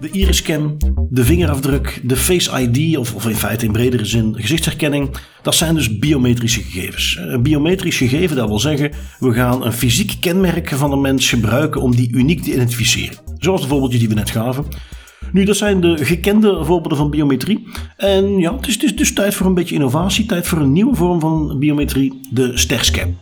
De iris-scan, de vingerafdruk, de Face ID of, of in feite in bredere zin gezichtsherkenning, dat zijn dus biometrische gegevens. Een biometrisch gegeven, dat wil zeggen, we gaan een fysiek kenmerk van een mens gebruiken om die uniek te identificeren. Zoals de voorbeeldjes die we net gaven. Nu, dat zijn de gekende voorbeelden van biometrie. En ja, het is, het is dus tijd voor een beetje innovatie, tijd voor een nieuwe vorm van biometrie, de sterscan.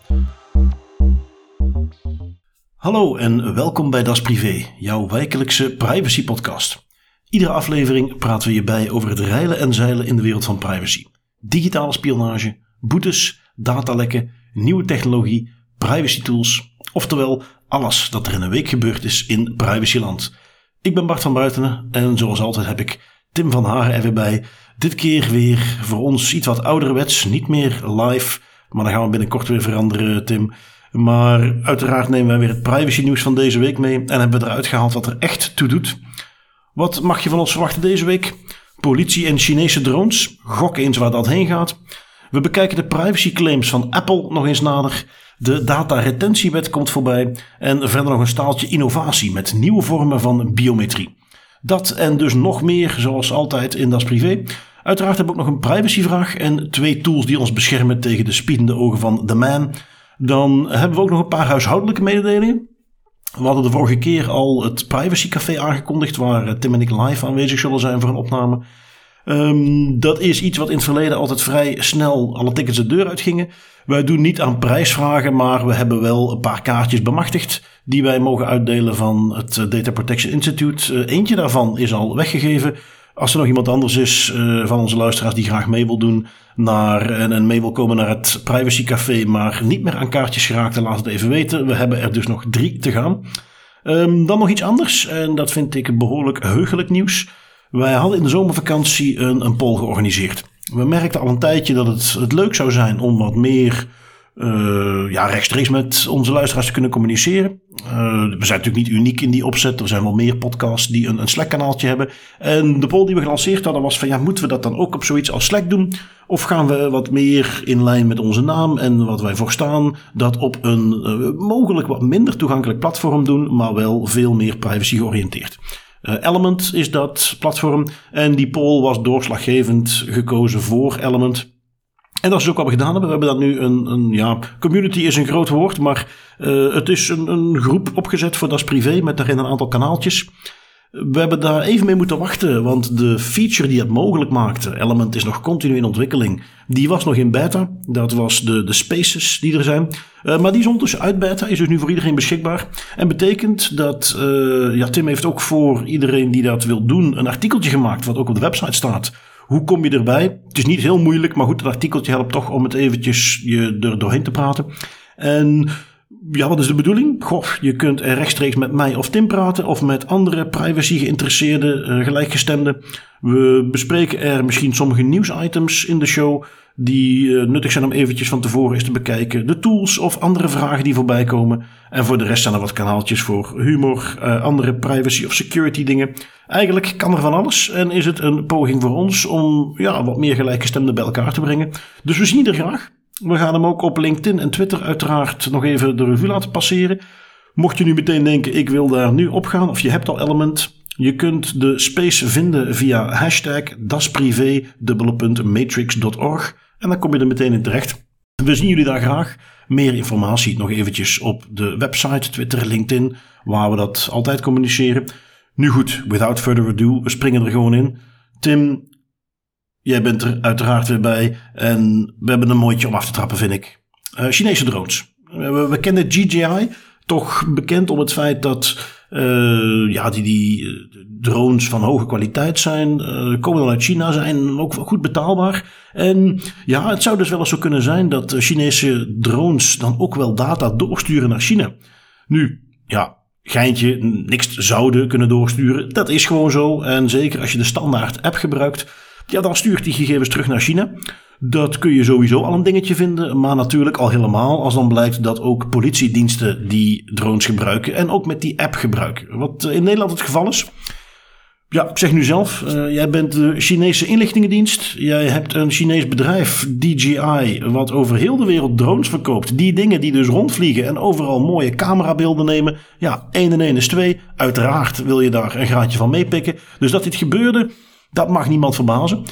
Hallo en welkom bij Das Privé, jouw wekelijkse privacy podcast. Iedere aflevering praten we je bij over het reilen en zeilen in de wereld van privacy. Digitale spionage, boetes, datalekken, nieuwe technologie, privacy tools, oftewel alles dat er in een week gebeurd is in privacyland. Ik ben Bart van Buitenen en zoals altijd heb ik Tim van Haren er weer bij. Dit keer weer voor ons iets wat ouderwets, niet meer live, maar dan gaan we binnenkort weer veranderen, Tim. Maar uiteraard nemen wij weer het privacy nieuws van deze week mee en hebben we eruit gehaald wat er echt toe doet. Wat mag je van ons verwachten deze week? Politie en Chinese drones. Gok eens waar dat heen gaat. We bekijken de privacy claims van Apple nog eens nader. De dataretentiewet komt voorbij. En verder nog een staaltje innovatie met nieuwe vormen van biometrie. Dat en dus nog meer, zoals altijd in Das Privé. Uiteraard hebben we ook nog een privacyvraag en twee tools die ons beschermen tegen de spiedende ogen van The Man. Dan hebben we ook nog een paar huishoudelijke mededelingen. We hadden de vorige keer al het Privacy Café aangekondigd, waar Tim en ik live aanwezig zullen zijn voor een opname. Um, dat is iets wat in het verleden altijd vrij snel alle tickets de deur uitgingen. Wij doen niet aan prijsvragen, maar we hebben wel een paar kaartjes bemachtigd die wij mogen uitdelen van het Data Protection Institute. Uh, eentje daarvan is al weggegeven. Als er nog iemand anders is uh, van onze luisteraars die graag mee wil doen naar, en, mee wil komen naar het Privacy Café, maar niet meer aan kaartjes geraakt, dan laat het even weten. We hebben er dus nog drie te gaan. Um, dan nog iets anders, en dat vind ik behoorlijk heugelijk nieuws. Wij hadden in de zomervakantie een, een poll georganiseerd. We merkten al een tijdje dat het, het leuk zou zijn om wat meer uh, ja, rechtstreeks met onze luisteraars te kunnen communiceren. Uh, we zijn natuurlijk niet uniek in die opzet. Er zijn wel meer podcasts die een, een Slack-kanaaltje hebben. En de poll die we gelanceerd hadden was van ja, moeten we dat dan ook op zoiets als Slack doen? Of gaan we wat meer in lijn met onze naam en wat wij voor staan, dat op een uh, mogelijk wat minder toegankelijk platform doen, maar wel veel meer privacy georiënteerd? Uh, Element is dat platform en die poll was doorslaggevend gekozen voor Element. En dat is ook wat we gedaan hebben. We hebben dat nu een, een ja, community is een groot woord, maar uh, het is een, een groep opgezet voor Das Privé met daarin een aantal kanaaltjes. We hebben daar even mee moeten wachten, want de feature die het mogelijk maakte, Element is nog continu in ontwikkeling, die was nog in beta. Dat was de, de spaces die er zijn. Uh, maar die is ondertussen uit beta, is dus nu voor iedereen beschikbaar. En betekent dat, uh, ja, Tim heeft ook voor iedereen die dat wil doen een artikeltje gemaakt, wat ook op de website staat. Hoe kom je erbij? Het is niet heel moeilijk, maar goed, het artikeltje helpt toch om het eventjes je er doorheen te praten. En ja, wat is de bedoeling? Goh, je kunt rechtstreeks met mij of Tim praten of met andere privacy geïnteresseerde uh, gelijkgestemden. We bespreken er misschien sommige nieuwsitems in de show die uh, nuttig zijn om eventjes van tevoren eens te bekijken. De tools of andere vragen die voorbij komen. En voor de rest zijn er wat kanaaltjes voor humor, uh, andere privacy of security dingen. Eigenlijk kan er van alles en is het een poging voor ons om ja, wat meer gelijkgestemden bij elkaar te brengen. Dus we zien er graag. We gaan hem ook op LinkedIn en Twitter uiteraard nog even de revue laten passeren. Mocht je nu meteen denken, ik wil daar nu op gaan, of je hebt al Element, je kunt de space vinden via hashtag dasprivé.matrix.org en dan kom je er meteen in terecht. We zien jullie daar graag. Meer informatie nog eventjes op de website, Twitter, LinkedIn, waar we dat altijd communiceren. Nu goed, without further ado, we springen er gewoon in. Tim, Jij bent er uiteraard weer bij. En we hebben een mooitje om af te trappen, vind ik. Uh, Chinese drones. We, we, kennen GGI. Toch bekend om het feit dat uh, ja, die, die drones van hoge kwaliteit zijn. Uh, komen dan uit China, zijn ook goed betaalbaar. En ja, het zou dus wel eens zo kunnen zijn dat Chinese drones dan ook wel data doorsturen naar China. Nu, ja, geintje, niks zouden kunnen doorsturen. Dat is gewoon zo. En zeker als je de standaard app gebruikt ja, dan stuurt die gegevens terug naar China. Dat kun je sowieso al een dingetje vinden, maar natuurlijk al helemaal als dan blijkt dat ook politiediensten die drones gebruiken en ook met die app gebruiken. Wat in Nederland het geval is. Ja, zeg nu zelf. Uh, jij bent de Chinese inlichtingendienst. Jij hebt een Chinees bedrijf, DJI, wat over heel de wereld drones verkoopt. Die dingen die dus rondvliegen en overal mooie camerabeelden nemen. Ja, 1 en 1 is 2. Uiteraard wil je daar een graadje van meepikken. Dus dat dit gebeurde, dat mag niemand verbazen.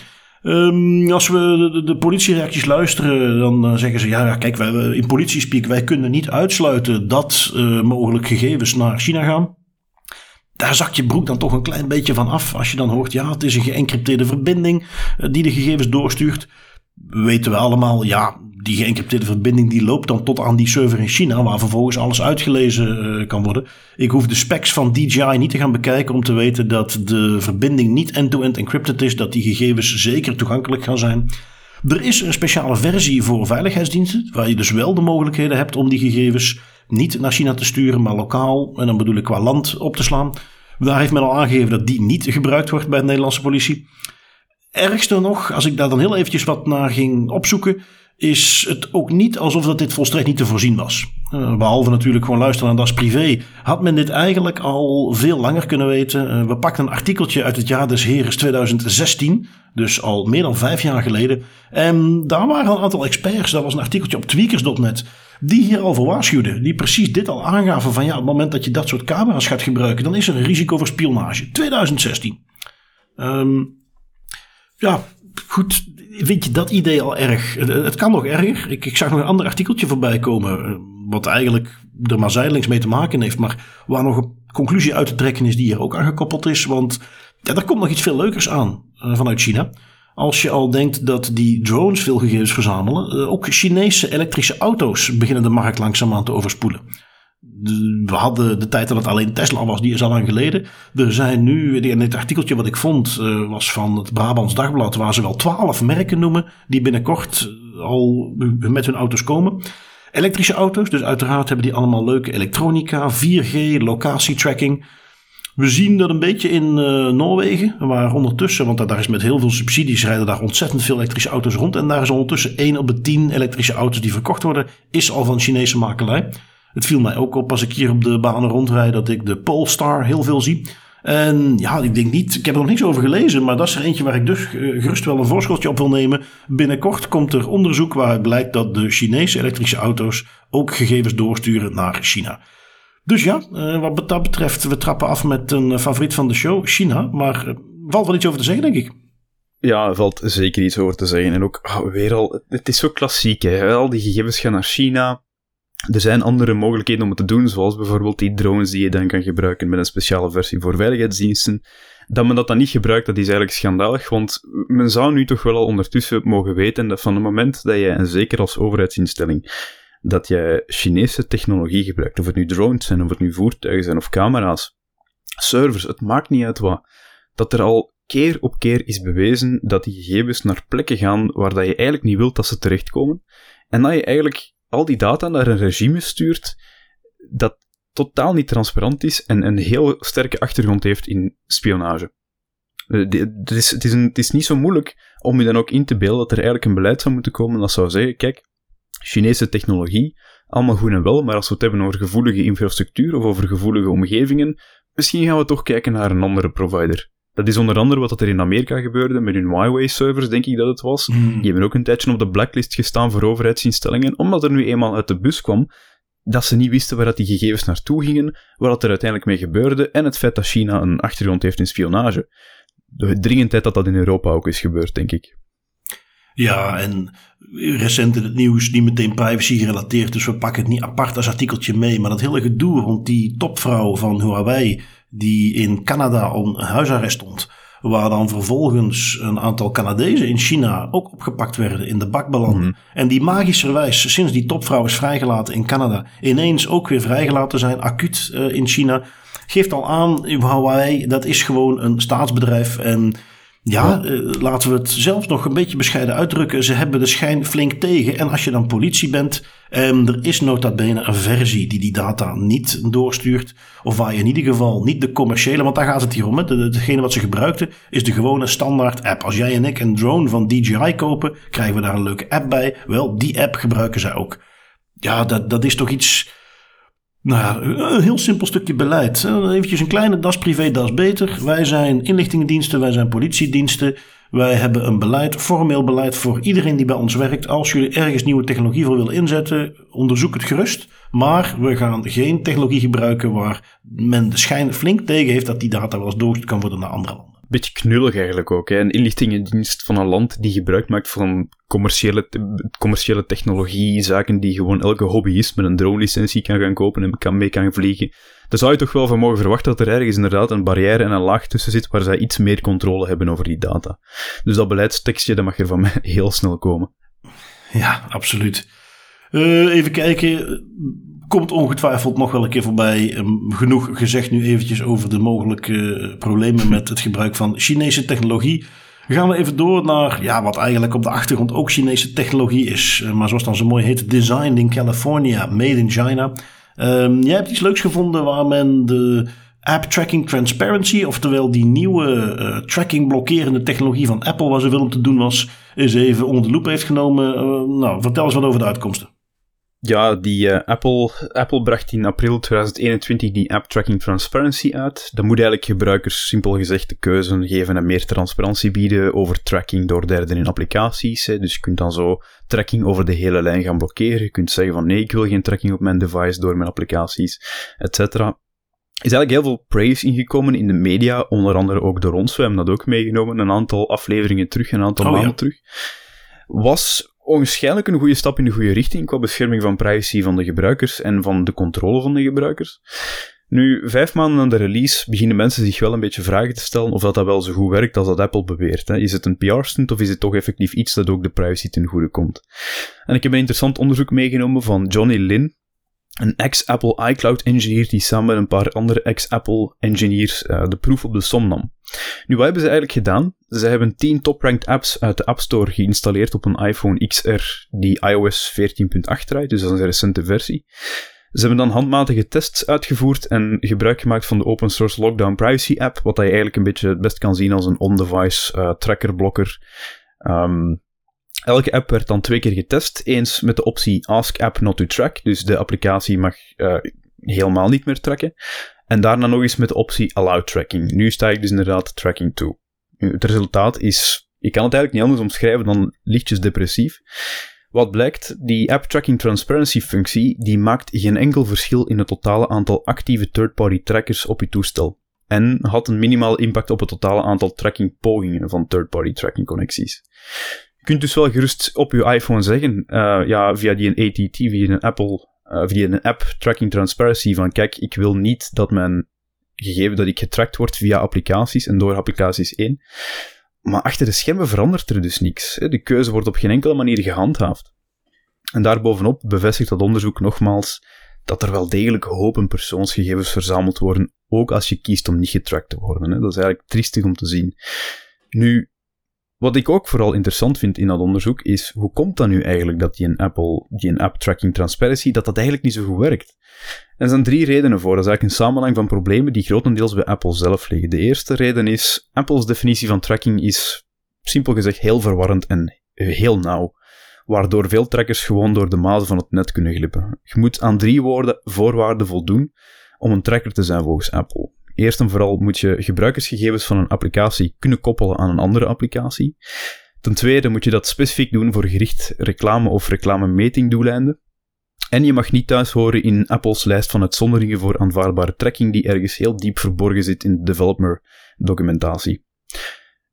Um, als we de, de, politiereacties luisteren, dan uh, zeggen ze: ja, kijk, wij, in politiespeak, wij kunnen niet uitsluiten dat uh, mogelijk gegevens naar China gaan daar zak je broek dan toch een klein beetje van af. Als je dan hoort, ja, het is een geëncrypteerde verbinding eh, die de gegevens doorstuurt. Weten we allemaal, ja, die geëncrypteerde verbinding die loopt dan tot aan die server in China, waar vervolgens alles uitgelezen uh, kan worden. Ik hoef de specs van DJI niet te gaan bekijken om te weten dat de verbinding niet end-to-end -end encrypted is, dat die gegevens zeker toegankelijk gaan zijn. Er is een speciale versie voor veiligheidsdiensten, waar je dus wel de mogelijkheden hebt om die gegevens niet naar China te sturen, maar lokaal, en dan bedoel ik qua land, op te slaan. Daar heeft men al aangegeven dat die niet gebruikt wordt bij de Nederlandse politie. Ergste nog, als ik daar dan heel eventjes wat naar ging opzoeken, is het ook niet alsof dat dit volstrekt niet te voorzien was. Uh, behalve natuurlijk gewoon luisteren naar Das Privé. Had men dit eigenlijk al veel langer kunnen weten. Uh, we pakten een artikeltje uit het jaar des Heres 2016. Dus al meer dan vijf jaar geleden. En daar waren een aantal experts. Dat was een artikeltje op tweakers.net. Die hier al voor waarschuwden. Die precies dit al aangaven. Van ja, op het moment dat je dat soort camera's gaat gebruiken. Dan is er een risico voor spionage. 2016. Um, ja, goed vind je dat idee al erg? Het, kan nog erger. Ik, ik, zag nog een ander artikeltje voorbij komen. Eh, wat eigenlijk er maar zijdelings mee te maken heeft. Maar waar nog een conclusie uit te trekken is die hier ook aangekoppeld is. Want ja, er komt nog iets veel leukers aan uh, vanuit China. Als je al denkt dat die drones veel gegevens verzamelen. Ook Chinese elektrische auto's beginnen de markt langzaamaan te overspoelen we hadden de tijd dat het alleen Tesla was, die is al lang geleden. Er zijn nu, in dit artikeltje wat ik vond, uh, was van het Brabants Dagblad, waar ze wel twaalf merken noemen die binnenkort eh, al met hun auto's komen. Elektrische auto's, dus uiteraard hebben die allemaal leuke elektronica, 4G, locatietracking. We zien dat een beetje in uh, Noorwegen, waar ondertussen, want daar is met heel veel subsidies, rijden daar ontzettend veel elektrische auto's rond. En daar is ondertussen 1 op de 10 elektrische auto's die verkocht worden, is al van Chinese makelij. Het viel mij ook op als ik hier op de banen rondrijd dat ik de Polestar heel veel zie. En ja, ik denk niet, ik heb er nog niks over gelezen, maar dat is er eentje waar ik dus eh, gerust wel een voorschotje op wil nemen. Binnenkort komt er onderzoek waaruit blijkt dat de Chinese elektrische auto's ook gegevens doorsturen naar China. Dus ja, eh, wat dat betreft, we trappen af met een favoriet van de show, China. Maar er valt wel iets over te zeggen, denk ik. Ja, er valt zeker iets over te zeggen. En ook oh, weer al, het is zo klassiek. Hè? Al die gegevens gaan naar China. Er zijn andere mogelijkheden om het te doen, zoals bijvoorbeeld die drones die je dan kan gebruiken met een speciale versie voor veiligheidsdiensten. Dat men dat dan niet gebruikt, dat is eigenlijk schandalig, want men zou nu toch wel al ondertussen mogen weten dat van het moment dat je, en zeker als overheidsinstelling, dat je Chinese technologie gebruikt, of het nu drones zijn, of het nu voertuigen zijn, of camera's, servers, het maakt niet uit wat, dat er al keer op keer is bewezen dat die gegevens naar plekken gaan waar dat je eigenlijk niet wilt dat ze terechtkomen, en dat je eigenlijk al die data naar een regime stuurt dat totaal niet transparant is en een heel sterke achtergrond heeft in spionage. Eh, het is, het, is een, het is niet zo moeilijk om je dan ook in te beelden dat er eigenlijk een beleid zou moeten komen dat zou zeggen, kijk, Chinese technologie, allemaal goed en wel, maar als we het hebben over gevoelige infrastructuur of over gevoelige omgevingen, misschien gaan we toch kijken naar een andere provider. Dat is onder andere wat er in Amerika gebeurde met hun Huawei-servers, denk ik dat het was. Mm. Die hebben ook een tijdje op de blacklist gestaan voor overheidsinstellingen, omdat er nu eenmaal uit de bus kwam dat ze niet wisten waar dat die gegevens naartoe gingen, wat er uiteindelijk mee gebeurde, en het feit dat China een achtergrond heeft in spionage. De dringendheid dat dat in Europa ook is gebeurd, denk ik. Ja, en recent in het nieuws niet meteen privacy gerelateerd, dus we pakken het niet apart als artikeltje mee. Maar dat hele gedoe rond die topvrouw van Huawei, die in Canada om huisarrest stond. Waar dan vervolgens een aantal Canadezen in China ook opgepakt werden in de bakballen. Mhm. En die magischerwijs, sinds die topvrouw is vrijgelaten in Canada, ineens ook weer vrijgelaten zijn, acuut uh, in China. Geeft al aan, Huawei, dat is gewoon een staatsbedrijf. En ja, uh, laten we het zelfs nog een beetje bescheiden uitdrukken. Ze hebben de schijn flink tegen. En als je dan politie bent, um, er is nota bene een versie die die data niet doorstuurt. Of waar je in ieder geval niet de commerciële, want daar gaat het hier om. Hè. De, degene wat ze gebruikten is de gewone standaard app. Als jij en ik een drone van DJI kopen, krijgen we daar een leuke app bij. Wel, die app gebruiken zij ook. Ja, dat, dat is toch iets Nou een heel simpel stukje beleid. Even een kleine das privé, das beter. Wij zijn inlichtingendiensten, wij zijn politiediensten. Wij hebben een beleid, formeel beleid voor iedereen die bij ons werkt. Als jullie ergens nieuwe technologie voor willen inzetten, onderzoek het gerust. Maar we gaan geen technologie gebruiken waar men de schijn flink tegen heeft dat die data wel eens doorgestuurd kan worden naar andere beetje knullig eigenlijk ook. Hè. Een inlichtingendienst van een land die gebruik maakt van commerciële, commerciële technologie, zaken die gewoon elke hobbyist met een drone-licentie kan gaan kopen en kan, mee kan vliegen. Daar zou je toch wel van mogen verwachten dat er ergens inderdaad een barrière en een laag tussen zit waar zij iets meer controle hebben over die data. Dus dat beleidstekstje, dat mag er van mij heel snel komen. Ja, absoluut. Uh, even kijken komt ongetwijfeld nog wel een keer voorbij. Ehm, genoeg gezegd nu eventjes over de mogelijke eh, problemen met het gebruik van Chinese technologie. gaan we even door naar ja, wat eigenlijk op de achtergrond ook Chinese technologie is. Eh, maar zoals dan zo mooi heet, Designed in California, Made in China. Um, jij hebt iets leuks gevonden waar men de App Tracking Transparency, oftewel die nieuwe uh, tracking blokkerende technologie van Apple, waar ze wil om te doen was, eens even onder de loep heeft genomen. nou, vertel eens wat over de uitkomsten. Ja, die uh, Apple, Apple bracht in april 2021 die App Tracking Transparency uit. Dat moet eigenlijk gebruikers simpel gezegd de keuze geven en meer transparantie bieden over tracking door derden in applicaties. Hè. Dus je kunt dan zo tracking over de hele lijn gaan blokkeren. Je kunt zeggen van nee, ik wil geen tracking op mijn device door mijn applicaties, etc. is eigenlijk heel veel praise ingekomen in de media, onder andere ook door ons. We hebben dat ook meegenomen, een aantal afleveringen terug, een aantal oh, maanden terug. Was onwaarschijnlijk een goede stap in de goede richting qua bescherming van privacy van de gebruikers en van de controle van de gebruikers. Nu, vijf maanden na de release beginnen mensen zich wel een beetje vragen te stellen of dat, dat wel zo goed werkt als dat Apple beweert. Hè. Is het een PR-stunt of is het toch effectief iets dat ook de privacy ten goede komt? En ik heb een interessant onderzoek meegenomen van Johnny Lin, een ex-Apple iCloud engineer die samen met een paar andere ex-Apple engineers uh, de proef op de som nam. Nu, wat hebben ze eigenlijk gedaan? Ze hebben 10 top-ranked apps uit de App Store geïnstalleerd op een iPhone XR die iOS 14.8 draait, dus dat is een recente versie. Ze hebben dan handmatige tests uitgevoerd en gebruik gemaakt van de open source Lockdown Privacy app, wat je eigenlijk een beetje het best kan zien als een on-device uh, trackerblokker. Um, Elke app werd dan twee keer getest. Eens met de optie Ask App Not to Track, dus de applicatie mag uh, helemaal niet meer tracken. En daarna nog eens met de optie Allow Tracking. Nu sta ik dus inderdaad tracking toe. Het resultaat is, ik kan het eigenlijk niet anders omschrijven dan lichtjes depressief. Wat blijkt, die App Tracking Transparency functie, die maakt geen enkel verschil in het totale aantal actieve third-party trackers op je toestel. En had een minimaal impact op het totale aantal tracking pogingen van third-party tracking connecties kunt dus wel gerust op je iPhone zeggen, uh, ja, via die ATT, via een Apple, uh, via een app tracking transparency, van kijk, ik wil niet dat mijn gegeven dat ik getracked word via applicaties en door applicaties één. Maar achter de schermen verandert er dus niks. De keuze wordt op geen enkele manier gehandhaafd. En daarbovenop bevestigt dat onderzoek nogmaals dat er wel degelijk hopen persoonsgegevens verzameld worden, ook als je kiest om niet getracked te worden. Dat is eigenlijk triestig om te zien. Nu, wat ik ook vooral interessant vind in dat onderzoek is, hoe komt dat nu eigenlijk dat die een Apple, die een app tracking transparency, dat dat eigenlijk niet zo goed werkt? En er zijn drie redenen voor. Dat is eigenlijk een samenhang van problemen die grotendeels bij Apple zelf liggen. De eerste reden is, Apple's definitie van tracking is simpel gezegd heel verwarrend en heel nauw. Waardoor veel trackers gewoon door de mazen van het net kunnen glippen. Je moet aan drie woorden voorwaarden voldoen om een tracker te zijn volgens Apple. Eerst en vooral moet je gebruikersgegevens van een applicatie kunnen koppelen aan een andere applicatie. Ten tweede moet je dat specifiek doen voor gericht reclame- of reclame-metingdoeleinden. En je mag niet thuis horen in Apple's lijst van uitzonderingen voor aanvaardbare tracking die ergens heel diep verborgen zit in de developer-documentatie.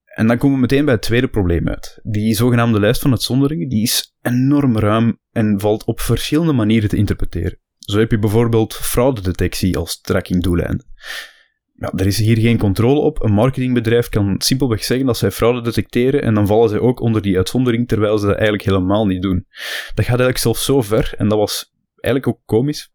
En dan komen we meteen bij het tweede probleem uit. Die zogenaamde lijst van uitzonderingen die is enorm ruim en valt op verschillende manieren te interpreteren. Zo heb je bijvoorbeeld fraudedetectie als trackingdoeleind ja, er is hier geen controle op. Een marketingbedrijf kan simpelweg zeggen dat zij fraude detecteren en dan vallen zij ook onder die uitzondering, terwijl ze dat eigenlijk helemaal niet doen. Dat gaat eigenlijk zelfs zo ver, en dat was eigenlijk ook komisch,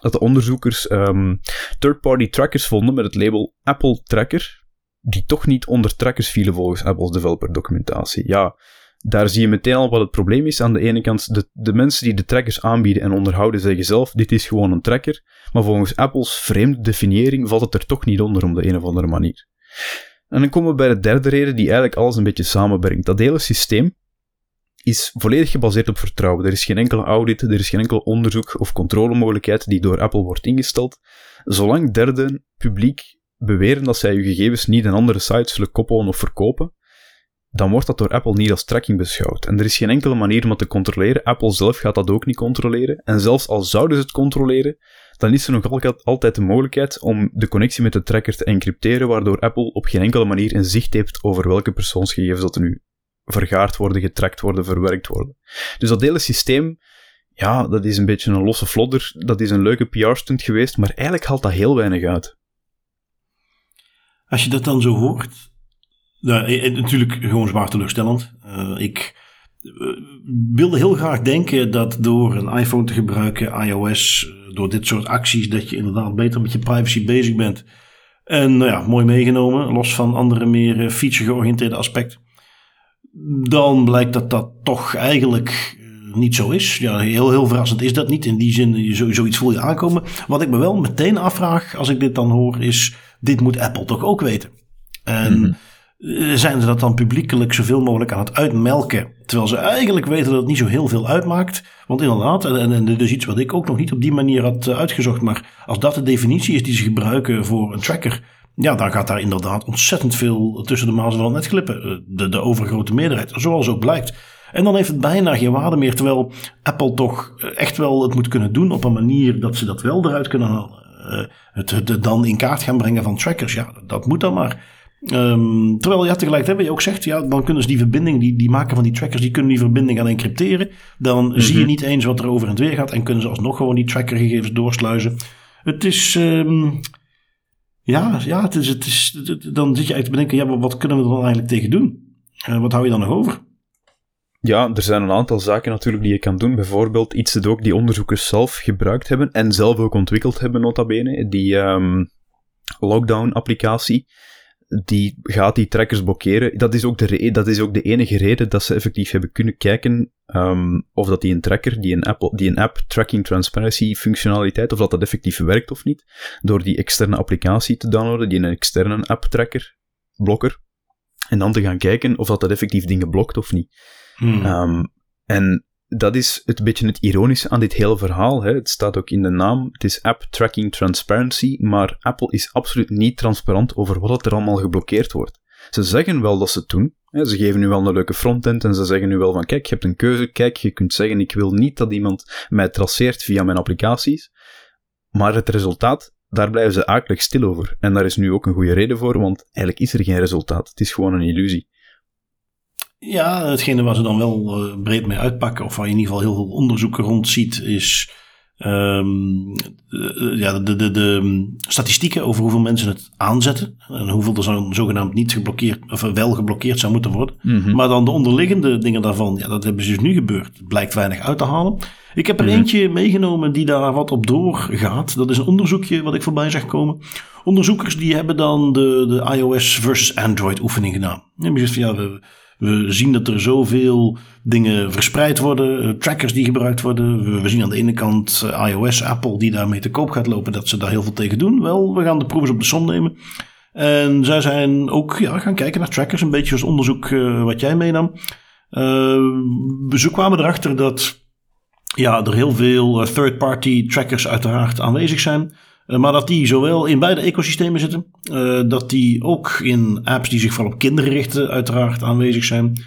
dat de onderzoekers um, third-party trackers vonden met het label Apple Tracker, die toch niet onder trackers vielen volgens Apple's developer documentatie. Ja, daar zie je meteen al wat het probleem is. Aan de ene kant, de, de mensen die de trackers aanbieden en onderhouden zeggen zelf, dit is gewoon een tracker. Maar volgens Apple's vreemde definiëring valt het er toch niet onder op de een of andere manier. En dan komen we bij de derde reden die eigenlijk alles een beetje samenbrengt. Dat hele systeem is volledig gebaseerd op vertrouwen. Er is geen enkele audit, er is geen enkel onderzoek of controlemogelijkheid die door Apple wordt ingesteld. Zolang derden publiek beweren dat zij uw gegevens niet aan andere sites zullen koppelen of verkopen, dan wordt dat door Apple niet als tracking beschouwd. En er is geen enkele manier om het te controleren. Apple zelf gaat dat ook niet controleren. En zelfs al zouden ze het controleren, dan is er nog altijd de mogelijkheid om de connectie met de tracker te encrypteren, waardoor Apple op geen enkele manier een zicht heeft over welke persoonsgegevens dat er nu vergaard worden, getrackt worden, verwerkt worden. Dus dat hele systeem, ja, dat is een beetje een losse flodder. Dat is een leuke PR-stunt geweest, maar eigenlijk haalt dat heel weinig uit. Als je dat dan zo hoort, nou, eh, eh, natuurlijk gewoon zwaar teleurstellend. Uh, ik wilde heel graag denken dat door een iPhone te gebruiken, iOS, door dit soort acties, dat je inderdaad beter met je privacy bezig bent. En nou ja, mooi meegenomen, los van andere meer feature-georiënteerde aspecten. Dan blijkt dat dat toch eigenlijk niet zo is. Ja, heel, heel verrassend is dat niet. In die zin, zoiets voel je aankomen. Wat ik me wel meteen afvraag als ik dit dan hoor, is: dit moet Apple toch ook weten? En. Mhm. Eh, zijn ze dat dan publiekelijk zoveel mogelijk aan het uitmelken. Terwijl ze eigenlijk weten dat het niet zo heel veel uitmaakt. Want inderdaad, en, en dit is iets wat ik ook nog niet op die manier had eh, uitgezocht. Maar als dat de definitie is die ze gebruiken voor een tracker. Ja, dan gaat daar inderdaad ontzettend veel tussen de mazen van net glippen. Eh, de, de overgrote meerderheid, zoals ook blijkt. En dan heeft het bijna geen waarde meer. Terwijl Apple toch echt wel het moet kunnen doen op een manier dat ze dat wel eruit kunnen halen. het, het dan in kaart gaan brengen van trackers, ja, dat moet dan maar. Um, terwijl ja, tegelijkertijd wat je ook zegt, ja, dan kunnen ze die verbinding, die, die maken van die trackers, die kunnen die verbinding gaan encrypteren. Dan mhm. zie je niet eens wat er over en weer gaat en kunnen ze alsnog gewoon die trackergegevens doorsluizen. Het is, um, ja, ja het is, het is, dan zit je eigenlijk te bedenken, ja, wat kunnen we er dan eigenlijk tegen doen? Uh, wat hou je dan nog over? Ja, er zijn een aantal zaken natuurlijk die je kan doen. Bijvoorbeeld iets dat ook die onderzoekers zelf gebruikt hebben en zelf ook ontwikkeld hebben, nota bene. Die um, lockdown-applicatie die gaat die trackers blokkeren. Dat is ook de, dat is ook de enige reden dat ze effectief hebben kunnen kijken um, of dat die een tracker, die een, Apple, die een app tracking transparency functionaliteit, of dat dat effectief werkt of niet. Door die externe applicatie te downloaden, die een externe app tracker, blokker. En dan te gaan kijken of dat, dat effectief dingen blokt of niet. Hmm. Um, en dat is het beetje het ironische aan dit hele verhaal. Hè. Het staat ook in de naam. Het is App Tracking Transparency, maar Apple is absoluut niet transparant over wat er allemaal geblokkeerd wordt. Ze zeggen wel dat ze het doen. Ze geven nu wel een leuke frontend en ze zeggen nu wel van kijk, je hebt een keuze. Kijk, je kunt zeggen ik wil niet dat iemand mij traceert via mijn applicaties. Maar het resultaat, daar blijven ze akelig stil over. En daar is nu ook een goede reden voor, want eigenlijk is er geen resultaat. Het is gewoon een illusie. Ja, hetgene waar ze dan wel uh, breed mee uitpakken, of waar je in ieder geval heel veel onderzoeken rond ziet, is um, ja, de, de, de, statistieken over hoeveel mensen het aanzetten. En hoeveel er zo, zogenaamd niet geblokkeerd, of wel geblokkeerd zou moeten worden. Mhm. Maar dan de onderliggende dingen daarvan, ja, dat hebben ze dus nu gebeurd. Het blijkt weinig uit te halen. Ik heb er mhm. eentje meegenomen die daar wat op doorgaat. Dat is een onderzoekje wat ik voorbij zag komen. Onderzoekers die hebben dan de, de iOS versus Android oefening gedaan. En je zegt van ja, we we zien dat er zoveel dingen verspreid worden, eh, trackers die gebruikt worden. We zien aan de ene kant eh, iOS, Apple die daarmee te koop gaat lopen, dat ze daar heel veel tegen doen. Wel, we gaan de proeven op de som nemen. En zij zijn ook ja, gaan kijken naar trackers, een beetje als onderzoek uh, wat jij meenam. We kwamen erachter dat ja, er heel veel third-party trackers uiteraard aanwezig zijn. Eh, maar dat die zowel in beide ecosystemen zitten, uh, dat die ook in apps die zich vooral op kinderen richten, uiteraard aanwezig zijn.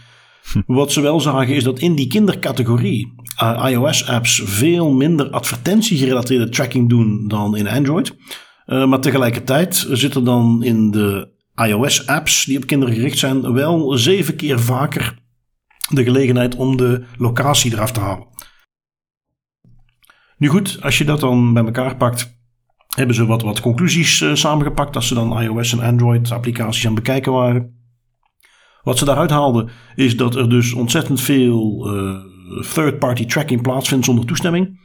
Hm. Wat ze wel zagen is dat in die kindercategorie uh, iOS-apps veel minder advertentiegerelateerde tracking doen dan in Android. maar tegelijkertijd zitten dan in de iOS-apps die op kinderen gericht zijn wel zeven keer vaker de gelegenheid om de locatie eraf te halen. Nu goed, als je dat dan bij elkaar pakt, hebben ze wat, wat conclusies uh, samengepakt als ze dan iOS en Android applicaties aan het bekijken waren. Wat ze daaruit haalden is dat er dus ontzettend veel uh, third-party tracking plaatsvindt zonder toestemming.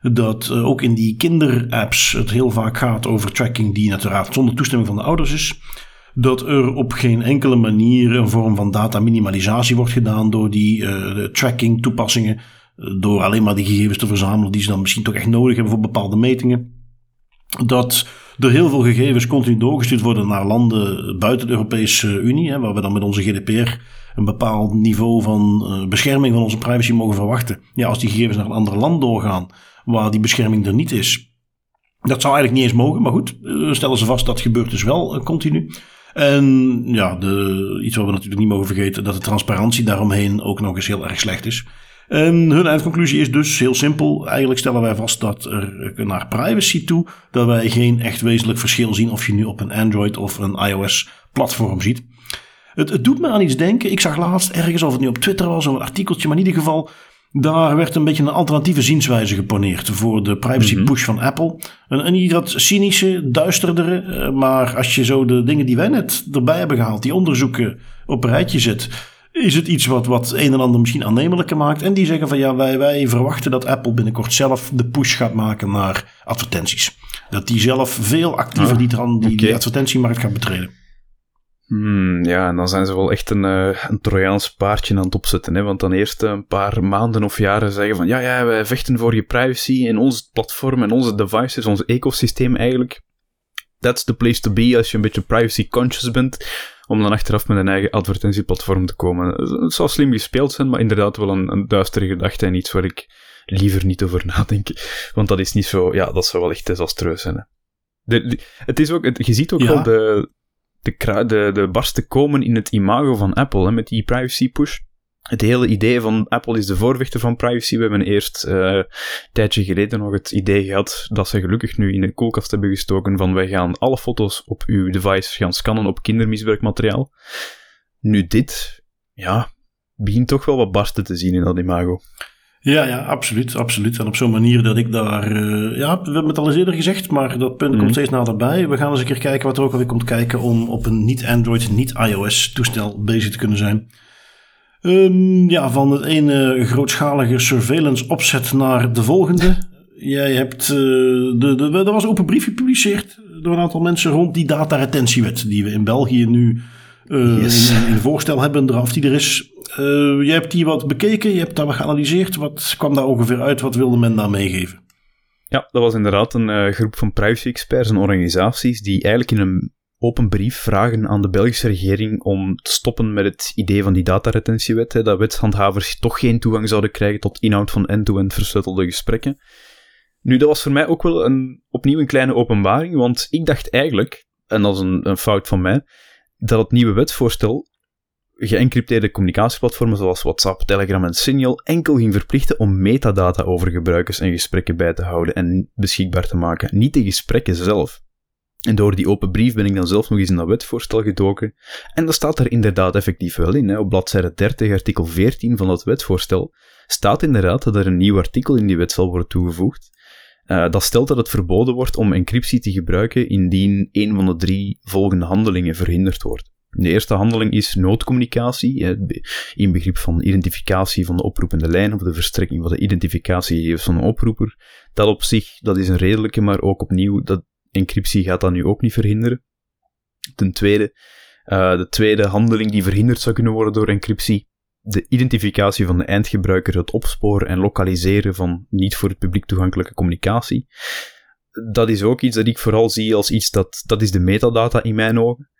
Dat uh, ook in die kinderapps het heel vaak gaat over tracking die uiteraard zonder toestemming van de ouders is. Dat er op geen enkele manier een vorm van data minimalisatie wordt gedaan door die tracking toepassingen. Door alleen maar die gegevens te verzamelen die ze dan misschien toch echt nodig hebben voor bepaalde metingen dat er heel veel gegevens continu doorgestuurd worden naar landen buiten de Europese Unie, hè, waar we dan met onze GDPR een bepaald niveau van uh, bescherming van onze privacy mogen verwachten. Ja, als die gegevens naar een ander land doorgaan, waar die bescherming er niet is, dat zou eigenlijk niet eens mogen, maar goed, uh, stellen ze vast dat gebeurt dus wel uh, continu. En ja, de, iets wat we natuurlijk niet mogen vergeten, dat de transparantie daaromheen ook nog eens heel erg slecht is. En hun eindconclusie is dus heel simpel. Eigenlijk stellen wij vast dat er naar privacy toe, dat wij geen echt wezenlijk verschil zien of je nu op een Android of een iOS platform ziet. Het, het doet me aan iets denken. Ik zag laatst ergens, of het nu op Twitter was, een artikeltje, maar in ieder geval daar werd een beetje een alternatieve zienswijze geponeerd voor de privacy mhm. push van Apple. Een, een iets wat cynische, duisterdere, eh, maar als je zo de dingen die wij net erbij hebben gehaald, die onderzoeken op een rijtje zet, is het iets wat, wat een en ander misschien aannemelijker maakt. En die zeggen van ja, wij, wij verwachten dat Apple binnenkort zelf de push gaat maken naar advertenties. Dat die zelf veel actiever ah, die, die, die advertentiemarkt gaat betreden. Hmm, ja, en dan zijn ze wel echt een, uh, een Trojaans paardje aan het opzetten. Hè? Want dan eerst een paar maanden of jaren zeggen van ja, ja, wij vechten voor je privacy en ons platform en onze devices, ons ecosysteem eigenlijk. That's the place to be als je een beetje privacy conscious bent. Om dan achteraf met een eigen advertentieplatform te komen. Het zou slim gespeeld zijn, maar inderdaad wel een, een duistere gedachte en iets waar ik liever niet over nadenk. Want dat is niet zo, ja, dat zou wel echt desastreus zijn. Hè? De, het is ook, je ziet ook wel de, de, de, de barsten komen in het imago van Apple hè, met die privacy push. Het hele idee van Apple is de voorvechter van privacy. We hebben eerst uh, een tijdje geleden nog het idee gehad dat ze gelukkig nu in de koelkast hebben gestoken van wij gaan alle foto's op uw device gaan scannen op kindermisbruikmateriaal. Nu dit, ja, begint toch wel wat barsten te zien in dat imago. Ja, ja, absoluut, absoluut. En op zo'n manier dat ik daar, uh, ja, we hebben het al eens eerder gezegd, maar dat punt komt mhm. steeds naderbij. We gaan eens een keer kijken wat er ook alweer komt kijken om op een niet-Android, niet-iOS toestel bezig te kunnen zijn. Um, ja, van het ene grootschalige surveillance opzet naar de volgende. Jij hebt, uh, de, de, er was een open brief gepubliceerd door een aantal mensen rond die dataretentiewet, die we in België nu uh, yes. in, in, voorstel hebben, draft die er is. Uh, jij hebt die wat bekeken, je hebt daar wat geanalyseerd. Wat kwam daar ongeveer uit? Wat wilde men daar meegeven? Ja, dat was inderdaad een uh, groep van privacy-experts en organisaties die eigenlijk in een open brief vragen aan de Belgische regering om te stoppen met het idee van die dataretentiewet, hè, dat wetshandhavers toch geen toegang zouden krijgen tot inhoud van end-to-end versleutelde gesprekken. Nu, dat was voor mij ook wel een, opnieuw een kleine openbaring, want ik dacht eigenlijk, en dat is een, een fout van mij, dat het nieuwe wetsvoorstel geëncrypteerde communicatieplatformen zoals WhatsApp, Telegram en Signal enkel ging verplichten om metadata over gebruikers en gesprekken bij te houden en beschikbaar te maken, niet de gesprekken zelf. En door die open brief ben ik dan zelf nog eens in dat wetvoorstel gedoken. En dat staat er inderdaad effectief wel in. Hè. Op bladzijde 30, artikel 14 van dat wetvoorstel, staat inderdaad dat er een nieuw artikel in die wet zal worden toegevoegd. Uh, dat stelt dat het verboden wordt om encryptie te gebruiken indien een van de drie volgende handelingen verhinderd wordt. De eerste handeling is noodcommunicatie, in begrip van identificatie van de oproepende lijn of de verstrekking van de identificatiegegevens van de oproeper. Dat op zich, dat is een redelijke, maar ook opnieuw, dat encryptie gaat dat nu ook niet verhinderen. Ten tweede, uh, de tweede handeling die verhinderd zou kunnen worden door encryptie, de identificatie van de eindgebruiker, het opsporen en lokaliseren van niet voor het publiek toegankelijke communicatie. Dat is ook iets dat ik vooral zie als iets dat, dat is de metadata in mijn ogen.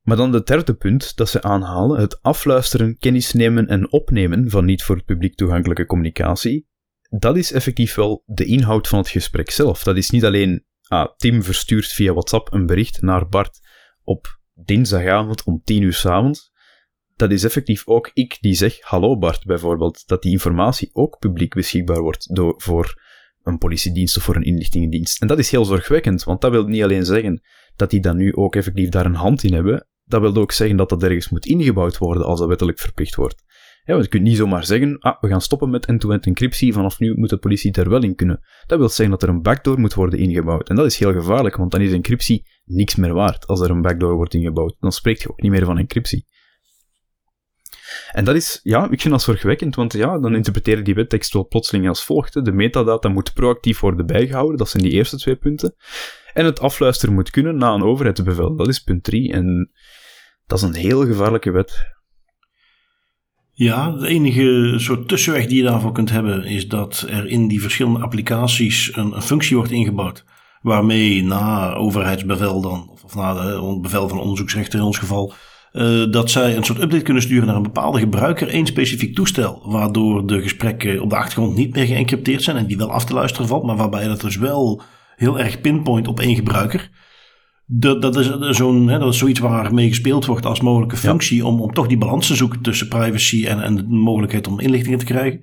Maar dan het derde punt dat ze aanhalen, het afluisteren, kennis nemen en opnemen van niet voor het publiek toegankelijke communicatie, dat is effectief wel de inhoud van het gesprek zelf. Dat is niet alleen, ah, Tim verstuurt via WhatsApp een bericht naar Bart op dinsdagavond om 10 uur s avonds. Dat is effectief ook ik die zeg, hallo Bart bijvoorbeeld, dat die informatie ook publiek beschikbaar wordt door, voor een politiedienst of voor een inlichtingendienst. En dat is heel zorgwekkend, want dat wil niet alleen zeggen dat die dan nu ook effectief daar een hand in hebben, dat wil ook zeggen dat dat ergens moet ingebouwd worden als dat wettelijk verplicht wordt. Ja, want je kunt niet zomaar zeggen, ah, we gaan stoppen met end-to-end encryptie, vanaf nu moet de politie er wel in kunnen. Dat wil zeggen dat er een backdoor moet worden ingebouwd. En dat is heel gevaarlijk, want dan is encryptie niks meer waard als er een backdoor wordt ingebouwd. Dan spreekt je ook niet meer van encryptie. En dat is, ja, ik vind dat zorgwekkend, want ja, dan interpreteren die wettekst wel plotseling als volgt. De metadata moet proactief worden bijgehouden, dat zijn die eerste twee punten. En het afluisteren moet kunnen na een overheidsbevel, dat is punt 3. En dat is een heel gevaarlijke wet. Ja, de enige soort tussenweg die je daarvoor kunt hebben, is dat er in die verschillende applicaties een, een functie wordt ingebouwd. waarmee na overheidsbevel dan, of, na het bevel van onderzoeksrechter in ons geval, uh, dat zij een soort update kunnen sturen naar een bepaalde gebruiker, één specifiek toestel, waardoor de gesprekken op de achtergrond niet meer geëncrypteerd zijn en die wel af te luisteren valt, maar waarbij dat dus wel heel erg pinpoint op één gebruiker. Dat, dat, is zo'n, hè, dat is zoiets waar mee gespeeld wordt als mogelijke functie om, om toch die balans te zoeken tussen privacy en, en de mogelijkheid om inlichtingen te krijgen.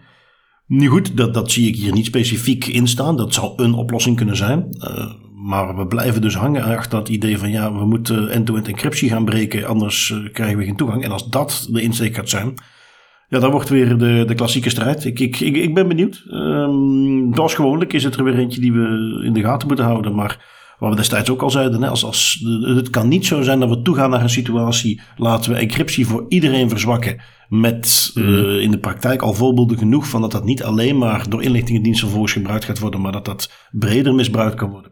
Nu goed, dat, dat zie ik hier niet specifiek in staan. Dat zou een oplossing kunnen zijn. Uh, maar we blijven dus hangen achter dat idee van ja, we moeten end-to-end encryptie gaan breken, anders uh, krijgen we geen toegang. En als dat de insteek gaat zijn, ja, dan wordt weer de, de klassieke strijd. Ik, ik, ik, ik ben benieuwd. Um, zoals gewoonlijk is het er weer eentje die we in de gaten moeten houden. Maar wat we destijds ook al zeiden, hè, als, als, het kan niet zo zijn dat we toegaan naar een situatie, laten we encryptie voor iedereen verzwakken. Met uh, in de praktijk al voorbeelden genoeg van dat dat niet alleen maar door inlichtingendiensten vervolgens gebruikt gaat worden, maar dat dat breder misbruikt kan worden.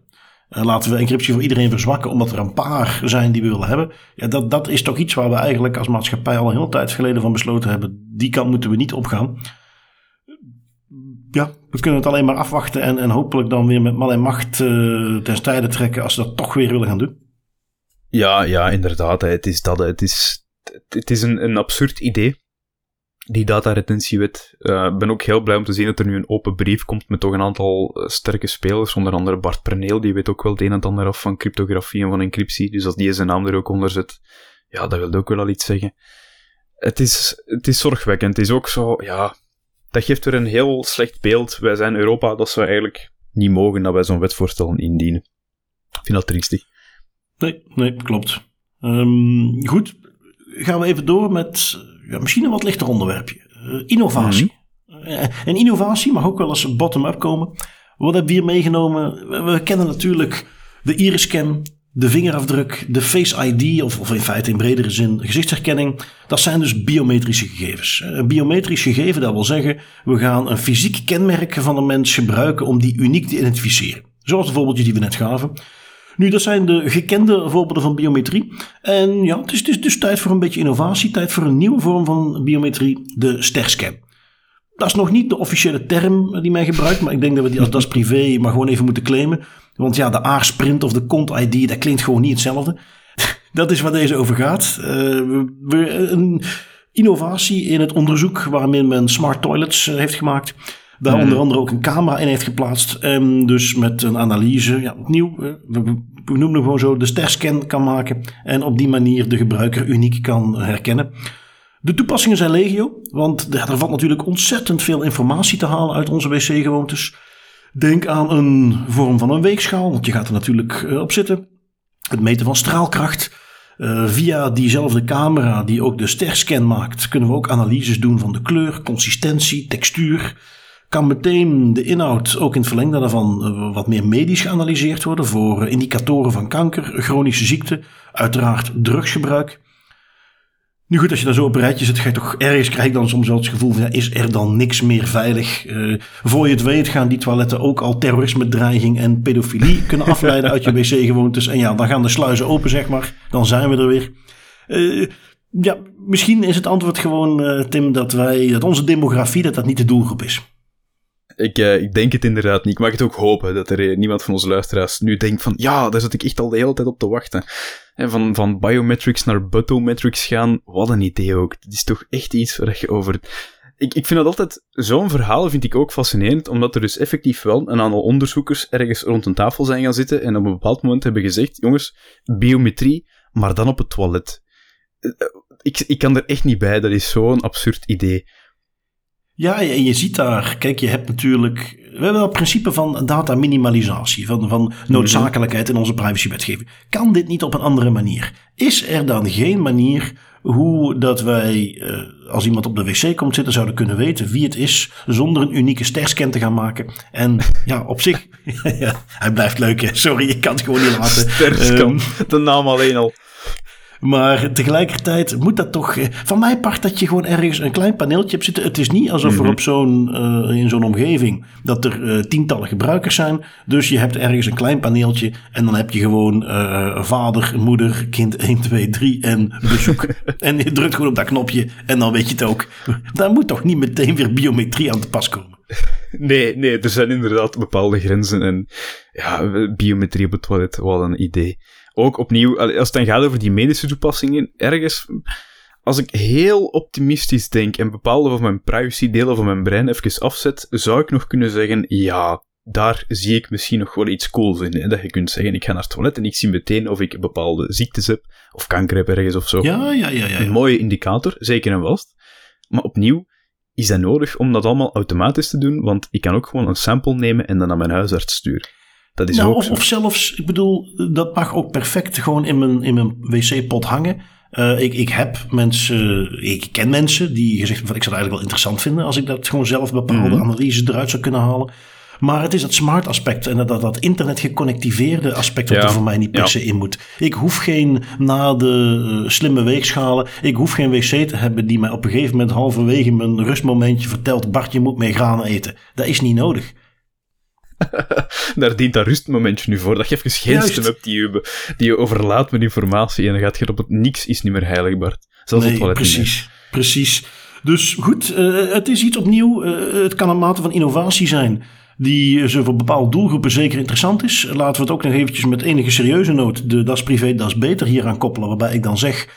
Uh, laten we encryptie voor iedereen verzwakken, omdat er een paar zijn die we willen hebben. Ja, dat, dat is toch iets waar we eigenlijk als maatschappij al een hele tijd geleden van besloten hebben. Die kant moeten we niet opgaan ja, we kunnen het alleen maar afwachten en, en hopelijk dan weer met mal en macht uh, ten strijde trekken als ze dat toch weer willen gaan doen. Ja, ja, inderdaad. Het is dat. Het is, het is een, een absurd idee, die dataretentiewet. Eh, ik ben ook heel blij om te zien dat er nu een open brief komt met toch een aantal eh, sterke spelers. Onder andere Bart Perneel, die weet ook wel het een en ander af van cryptografie en van encryptie. Dus als die zijn naam er ook onder zet, ja, dat wil ook wel al iets zeggen. Het is, het is zorgwekkend. Het is ook zo, ja, dat geeft weer een heel slecht beeld. Wij zijn Europa, dat zou eigenlijk niet mogen dat wij zo'n wetvoorstel indienen. Ik vind dat triestig. Nee, nee, klopt. Um, goed, gaan we even door met ja, misschien een wat lichter onderwerpje. Uh, innovatie. Mm en innovatie mag ook wel eens bottom-up komen. Wat hebben we hier meegenomen? We, kennen natuurlijk de iris-scan, de vingerafdruk, de Face ID, of, of in feite in bredere zin gezichtsherkenning, dat zijn dus biometrische gegevens. Een biometrisch gegeven, dat wil zeggen, we gaan een fysiek kenmerk van een mens gebruiken om die uniek te identificeren. Zoals de voorbeeldjes die we net gaven. Nu, dat zijn de gekende voorbeelden van biometrie. En ja, het is, het is dus tijd voor een beetje innovatie, tijd voor een nieuwe vorm van biometrie, de sterscan. Dat is nog niet de officiële term die men gebruikt, maar ik denk dat we die als das privé maar gewoon even moeten claimen. Want ja, de aarsprint of de kont-ID, dat klinkt gewoon niet hetzelfde. dat is waar deze over gaat. Uh, we, een innovatie in het onderzoek waarmee men smart toilets uh, heeft gemaakt. Daar onder mhm. andere ook een camera in heeft geplaatst. En dus met een analyse, ja, opnieuw, uh, we, we noemen het gewoon zo, de sterscan kan maken. En op die manier de gebruiker uniek kan herkennen. De toepassingen zijn legio, want er valt natuurlijk ontzettend veel informatie te halen uit onze wc-gewoontes. Denk aan een vorm van een weegschaal, want je gaat er natuurlijk eh, op zitten. Het meten van straalkracht. Uh, via diezelfde camera die ook de sterscan maakt, kunnen we ook analyses doen van de kleur, consistentie, textuur. Kan meteen de inhoud ook in het verlengde daarvan uh, wat meer medisch geanalyseerd worden voor indicatoren van kanker, chronische ziekte, uiteraard drugsgebruik. Nu goed, als je daar zo op een rijtje zit, ga je toch ergens krijg ik dan soms wel het gevoel van, ja, is er dan niks meer veilig? Uh, voor je het weet gaan die toiletten ook al terrorisme, dreiging en pedofilie kunnen afleiden uit je wc-gewoontes. En ja, dan gaan de sluizen open, zeg maar. Dan zijn we er weer. Uh, ja, misschien is het antwoord gewoon, uh, Tim, dat wij, dat onze demografie, dat dat niet de doelgroep is. Ik, uh, ik denk het inderdaad niet. Ik mag het ook hopen dat er niemand van onze luisteraars nu denkt van ja, daar zit ik echt al de hele tijd op te wachten. En van, van biometrics naar butometrics gaan, wat een idee ook. Het is toch echt iets waar je over... Ik, ik vind dat altijd... Zo'n verhaal vind ik ook fascinerend, omdat er dus effectief wel een aantal onderzoekers ergens rond een tafel zijn gaan zitten en op een bepaald moment hebben gezegd, jongens, biometrie, maar dan op het toilet. Eh, ik, ik kan er echt niet bij, dat is zo'n absurd idee. Ja, en je ziet daar, kijk, je hebt natuurlijk. We hebben het principe van data minimalisatie, van, van noodzakelijkheid in onze privacywetgeving. Kan dit niet op een andere manier? Is er dan geen manier hoe dat wij, eh, als iemand op de wc komt zitten, zouden kunnen weten wie het is, zonder een unieke sterscan te gaan maken? En ja, op zich, ja, hij blijft leuk, hè? sorry, ik kan het gewoon niet laten. Sterscan, um, de naam alleen al. Maar tegelijkertijd moet dat toch. eh, Van mij part dat je gewoon ergens een klein paneeltje hebt zitten. Het is niet alsof er Mhm. op zo'n, eh, in zo'n omgeving. dat er eh, tientallen gebruikers zijn. Dus je hebt ergens een klein paneeltje. en dan heb je gewoon vader, moeder, kind 1, 2, 3 en bezoek. en je drukt gewoon op dat knopje en dan weet je het ook. Daar moet toch niet meteen weer biometrie aan te pas komen. Nee, nee, er zijn inderdaad bepaalde grenzen. En ja, biometrie op het toilet, wat een idee. Ook opnieuw, als het dan gaat over die medische toepassingen, ergens, als ik heel optimistisch denk en bepaalde van mijn privacy-delen van mijn brein even afzet, zou ik nog kunnen zeggen, ja, daar zie ik misschien nog wel iets cools in. Hè? Dat je kunt zeggen, ik ga naar het toilet en ik zie meteen of ik bepaalde ziektes heb, of kanker heb ergens of zo. Ja, ja, ja, ja. Een mooie indicator, zeker en vast. Maar opnieuw, is dat nodig om dat allemaal automatisch te doen? Want ik kan ook gewoon een sample nemen en dan naar mijn huisarts sturen. Dat is Nou, ook of, of zelfs, ik bedoel, dat mag ook perfect gewoon in mijn, in mijn wc-pot hangen. Eh, ik, ik heb mensen, ik ken mensen die gezegd hebben van ik zou het eigenlijk wel interessant vinden als ik dat gewoon zelf bepaalde Mhm. analyses eruit zou kunnen halen. Maar het is het smart aspect en dat, dat, dat internet geconnectiveerde aspect wat Ja, er voor mij niet per ja. se in moet. Ik hoef geen na de eh, slimme weegschalen, ik hoef geen wc te hebben die mij op een gegeven moment halverwege mijn rustmomentje vertelt Bart je moet meer granen eten. Dat is niet nodig. Daar dient dat rustmomentje nu voor. Dat je even geen stem hebt die je, die je overlaat met informatie en dan gaat je op het niks is niet meer heilig, Bart. Zelfs het Nee, toilet niet meer. precies, precies. Dus goed, eh, het is iets opnieuw. eh, het kan een mate van innovatie zijn die zo voor bepaalde doelgroepen zeker interessant is. Laten we het ook nog eventjes met enige serieuze noot de Das Privé, Das Beter hier aan koppelen. Waarbij ik dan zeg,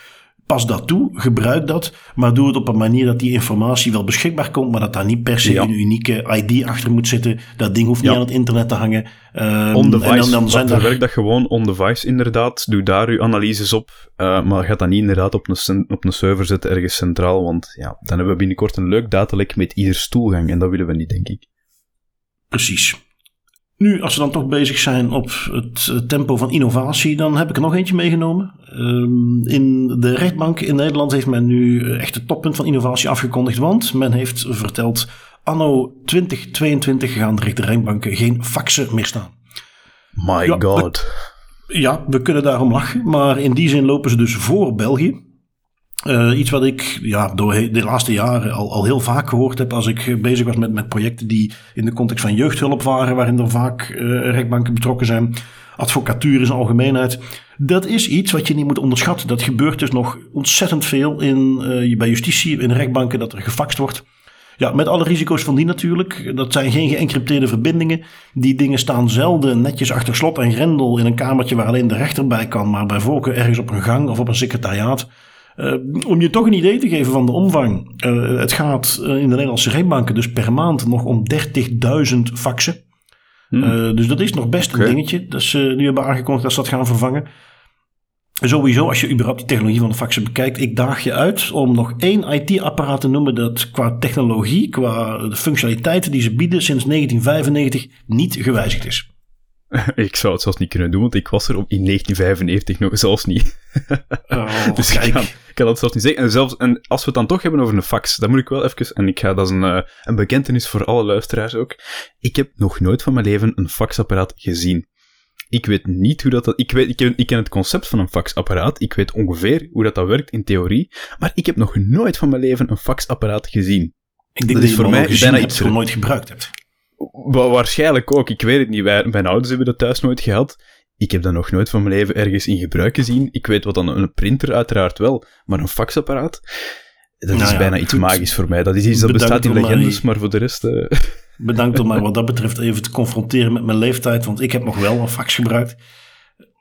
pas dat toe, gebruik dat. Maar doe het op een manier dat die informatie wel beschikbaar komt. Maar dat daar niet per se Ja. een unieke ID achter moet zitten. Dat ding hoeft niet Ja. aan het internet te hangen. Ehm, On-device, en dan, dan zijn daar... werkt dat gewoon on-device inderdaad. Doe daar uw analyses op, eh, maar gaat dat niet inderdaad op een, op een server zetten ergens centraal, want ja, dan hebben we binnenkort een leuk datalek met ieder stoelgang en dat willen we niet, denk ik. Precies. Nu, als we dan toch bezig zijn op het tempo van innovatie, dan heb ik er nog eentje meegenomen. Ehm, in de rechtbank in Nederland heeft men nu echt het toppunt van innovatie afgekondigd, want men heeft verteld, anno 2022 gaan de rechtbanken geen faxen meer staan. My Ja, god. Ja, we kunnen daarom lachen, maar in die zin lopen ze dus voor België. Eh, iets wat ik ja, door de laatste jaren al, al heel vaak gehoord heb als ik eh, bezig was met, met projecten die in de context van jeugdhulp waren, waarin er vaak eh, rechtbanken betrokken zijn, advocatuur zijn algemeenheid. Dat is iets wat je niet moet onderschatten. Dat gebeurt dus nog ontzettend veel in, bij justitie, in rechtbanken, dat er gefaxt wordt. Ja, met alle risico's van die natuurlijk. Dat zijn geen geëncrypteerde verbindingen. Die dingen staan zelden netjes achter slot en grendel in een kamertje waar alleen de rechter bij kan, maar bij voorkeur ergens op een gang of op een secretariaat. Eh, om je toch een idee te geven van de omvang. Eh, het gaat eh, in de Nederlandse rechtbanken dus per maand nog om 30.000 faxen. Hmm. Dus dat is nog best een dingetje. Dat ze nu hebben aangekondigd dat ze dat gaan vervangen. Sowieso, als je überhaupt die technologie van de faxen bekijkt, ik daag je uit om nog één IT-apparaat te noemen dat qua technologie, qua de functionaliteiten die ze bieden sinds 1995 niet gewijzigd is. ik zou het zelfs niet kunnen doen, want ik was er op in 1995 nog zelfs niet. Oh, Dus ik kan, ik kan dat zelfs niet zeggen. En, zelfs, en als we het dan toch hebben over een fax, dan moet ik wel even, en ik ga, dat is een, eh, een bekentenis voor alle luisteraars ook. Ik heb nog nooit van mijn leven een faxapparaat gezien. Ik weet niet hoe dat... dat- Ik, weet, ik, ken, ik ken het concept van een faxapparaat. Ik weet ongeveer hoe dat, dat werkt in theorie. Maar ik heb nog nooit van mijn leven een faxapparaat gezien. Ik denk Dat dat, is je voor voor mij bijna iets- nooit gebruikt hebt. Wa- waarschijnlijk ook. Ik weet het niet. Wij, mijn ouders hebben dat thuis nooit gehad. Ik heb dat nog nooit van mijn leven ergens in gebruik gezien. Ik weet wat dan een printer uiteraard wel, maar een faxapparaat, dat Nou is ja, bijna iets goed. magisch voor mij. Dat is iets dat Bedankt bestaat in legendes, maar voor de rest... eh, Bedankt om mij wat dat betreft even te confronteren met mijn leeftijd, want ik heb nog wel een fax gebruikt.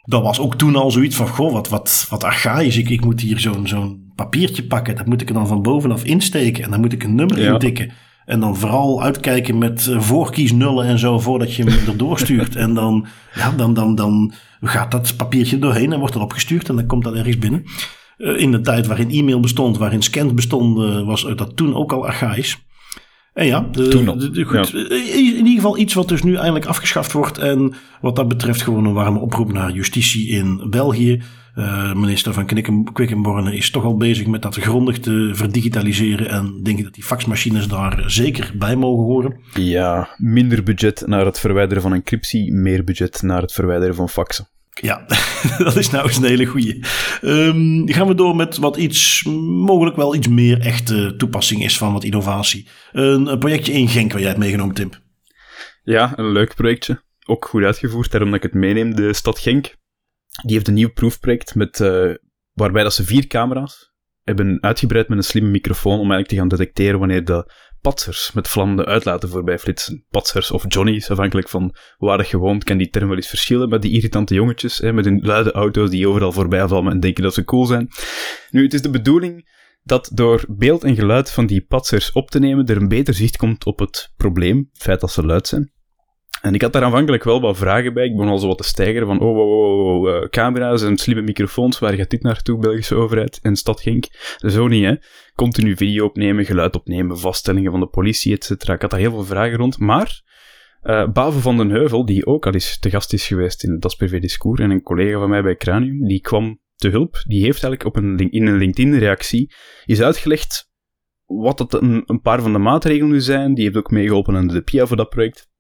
Dat was ook toen al zoiets van, goh, wat, wat, wat archaïs. Ik, ik moet hier zo'n zo'n papiertje pakken, dat moet ik er dan van bovenaf insteken en dan moet ik een nummer Ja. intikken. En dan vooral uitkijken met eh, voorkiesnullen en zo voordat je hem erdoor stuurt. En dan, ja, dan, dan, dan gaat dat papiertje doorheen en wordt erop gestuurd en dan komt dat ergens binnen. Eh, in de tijd waarin e-mail bestond, waarin scans bestonden, was dat toen ook al archaïs. En ja, de, goed, eh, in ieder geval iets wat dus nu eindelijk afgeschaft wordt. En wat dat betreft gewoon een warme oproep naar justitie in België. Eh, minister van Quickenborne is toch al bezig met dat grondig te verdigitaliseren. En denk ik dat die faxmachines daar zeker bij mogen horen. ja, minder budget naar het verwijderen van encryptie, meer budget naar het verwijderen van faxen. Ja, dat is nou eens een hele goeie. Um, gaan we door met wat iets, mogelijk wel iets meer echte toepassing is van wat innovatie. Een, een projectje in Genk waar jij het meegenomen, Tim. Ja, een leuk projectje. Ook goed uitgevoerd, daarom dat ik het meeneem. De stad Genk, die heeft een nieuw proefproject met, uh, waarbij dat ze vier camera's hebben uitgebreid met een slimme microfoon om eigenlijk te gaan detecteren wanneer de patsers met vlammende uitlaten voorbij flitsen. Patsers of Johnny's, afhankelijk van waar je woont, kan die term wel eens verschillen met die irritante jongetjes, hè, met hun luide auto's die overal voorbij vallen en denken dat ze cool zijn. Nu, het is de bedoeling dat door beeld en geluid van die patsers op te nemen, er een beter zicht komt op het probleem, het feit dat ze luid zijn. En ik had daar aanvankelijk wel wat vragen bij. Ik begon al zo wat te stijgeren van, oh, oh, oh, camera's en slimme microfoons, waar gaat dit naartoe, Belgische overheid en stad Genk? Zo niet, hè. Continu video opnemen, geluid opnemen, vaststellingen van de politie, etc. Ik had daar heel veel vragen rond, maar uh, Bavo van den Heuvel, die ook al eens te gast is geweest in Das Privé Discours, en een collega van mij bij Cranium, die kwam te hulp. Die heeft eigenlijk op een, in een LinkedIn-reactie is uitgelegd wat dat een, een paar van de maatregelen nu zijn. Die heeft ook meegeholpen aan de PIA voor dat project.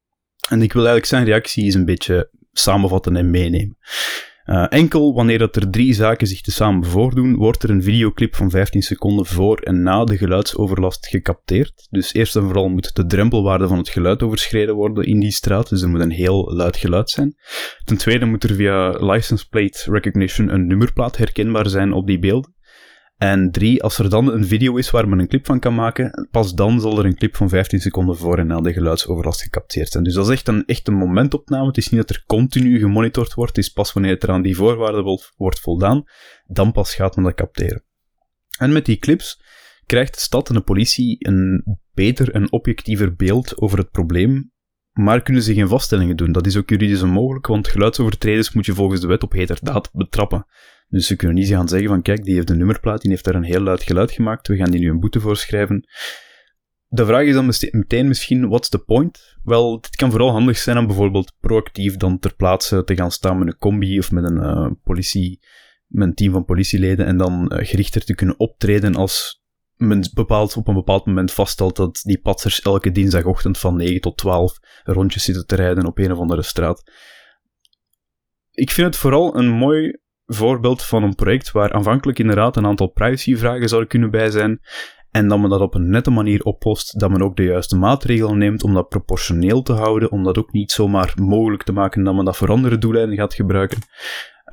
En ik wil eigenlijk zijn reactie eens een beetje samenvatten en meenemen. Uh, enkel wanneer dat er drie zaken zich tezamen voordoen, wordt er een videoclip van 15 seconden voor en na de geluidsoverlast gecapteerd. Dus eerst en vooral moet de drempelwaarde van het geluid overschreden worden in die straat, dus er moet een heel luid geluid zijn. Ten tweede moet er via license plate recognition een nummerplaat herkenbaar zijn op die beelden. En drie, als er dan een video is waar men een clip van kan maken, pas dan zal er een clip van 15 seconden voor en na de geluidsoverlast gecapteerd zijn. Dus dat is echt een, echt een momentopname. Het is niet dat er continu gemonitord wordt. Het is pas wanneer het er aan die voorwaarden wordt voldaan, dan pas gaat men dat capteren. En met die clips krijgt de stad en de politie een beter en objectiever beeld over het probleem, maar kunnen ze geen vaststellingen doen. Dat is ook juridisch onmogelijk, want geluidsovertreders moet je volgens de wet op heterdaad betrappen. Dus ze kunnen niet gaan zeggen van kijk, die heeft een nummerplaat, die heeft daar een heel luid geluid gemaakt, we gaan die nu een boete voorschrijven. De vraag is dan meteen misschien, what's the point? Wel, dit kan vooral handig zijn om bijvoorbeeld proactief dan ter plaatse te gaan staan met een combi of met een uh, politie, met een team van politieleden en dan uh, gerichter te kunnen optreden als men bepaald, op een bepaald moment vaststelt dat die patsers elke dinsdagochtend van 9 tot 12 rondjes zitten te rijden op een of andere straat. Ik vind het vooral een mooi voorbeeld van een project waar aanvankelijk inderdaad een aantal privacyvragen zouden kunnen bij zijn. En dat men dat op een nette manier oplost, dat men ook de juiste maatregelen neemt om dat proportioneel te houden, om dat ook niet zomaar mogelijk te maken dat men dat voor andere doeleinden gaat gebruiken.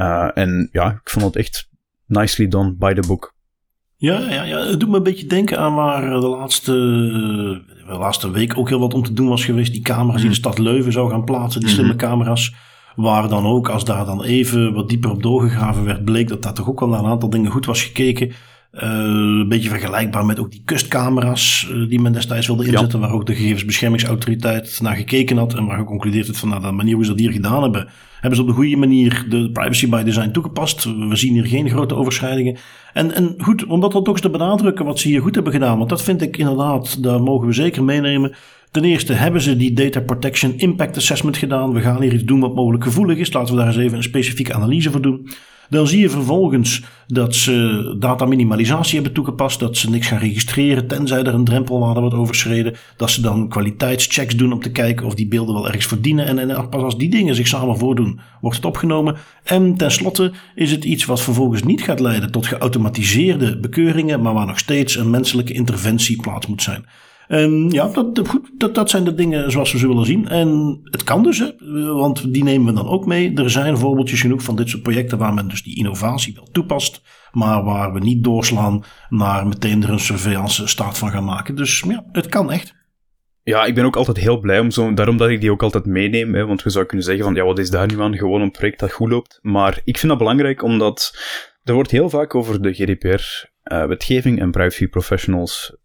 Uh, en ja, ik vond het echt nicely done by the book. Ja, ja, ja, het doet me een beetje denken aan waar de laatste, de laatste week ook heel wat om te doen was geweest. Die camera's die de stad Leuven zou gaan plaatsen, die slimme mhm. camera's. Waar dan ook, als daar dan even wat dieper op doorgegraven werd, bleek dat daar toch ook wel naar een aantal dingen goed was gekeken. Uh, een beetje vergelijkbaar met ook die kustcamera's uh, die men destijds wilde inzetten, waar ook de gegevensbeschermingsautoriteit naar gekeken had en waar geconcludeerd werd van nou, de manier hoe ze dat hier gedaan hebben, hebben ze op de goede manier de privacy by design toegepast. We zien hier geen grote overschrijdingen. En, en goed, om dat dan toch eens te benadrukken wat ze hier goed hebben gedaan, want dat vind ik inderdaad, daar mogen we zeker meenemen. Ten eerste hebben ze die Data Protection Impact Assessment gedaan. We gaan hier iets doen wat mogelijk gevoelig is. Laten we daar eens even een specifieke analyse voor doen. Dan zie je vervolgens dat ze data minimalisatie hebben toegepast. Dat ze niks gaan registreren tenzij er een drempelwaarde wordt overschreden. Dat ze dan kwaliteitschecks doen om te kijken of die beelden wel ergens verdienen. En, en pas als die dingen zich samen voordoen, wordt het opgenomen. En tenslotte is het iets wat vervolgens niet gaat leiden tot geautomatiseerde bekeuringen. Maar waar nog steeds een menselijke interventie plaats moet zijn. En ja, dat, goed, dat, dat zijn de dingen zoals we ze willen zien. En het kan dus, hè, want die nemen we dan ook mee. Er zijn voorbeeldjes genoeg van dit soort projecten waar men dus die innovatie wel toepast, maar waar we niet doorslaan naar meteen er een surveillance staat van gaan maken. Dus ja, het kan echt. Ja, ik ben ook altijd heel blij om zo, daarom dat ik die ook altijd meeneem. Hè, want we zouden kunnen zeggen van, ja, wat is daar nu aan? Gewoon een project dat goed loopt. Maar ik vind dat belangrijk omdat er wordt heel vaak over de GDPR-wetgeving eh, en privacy professionals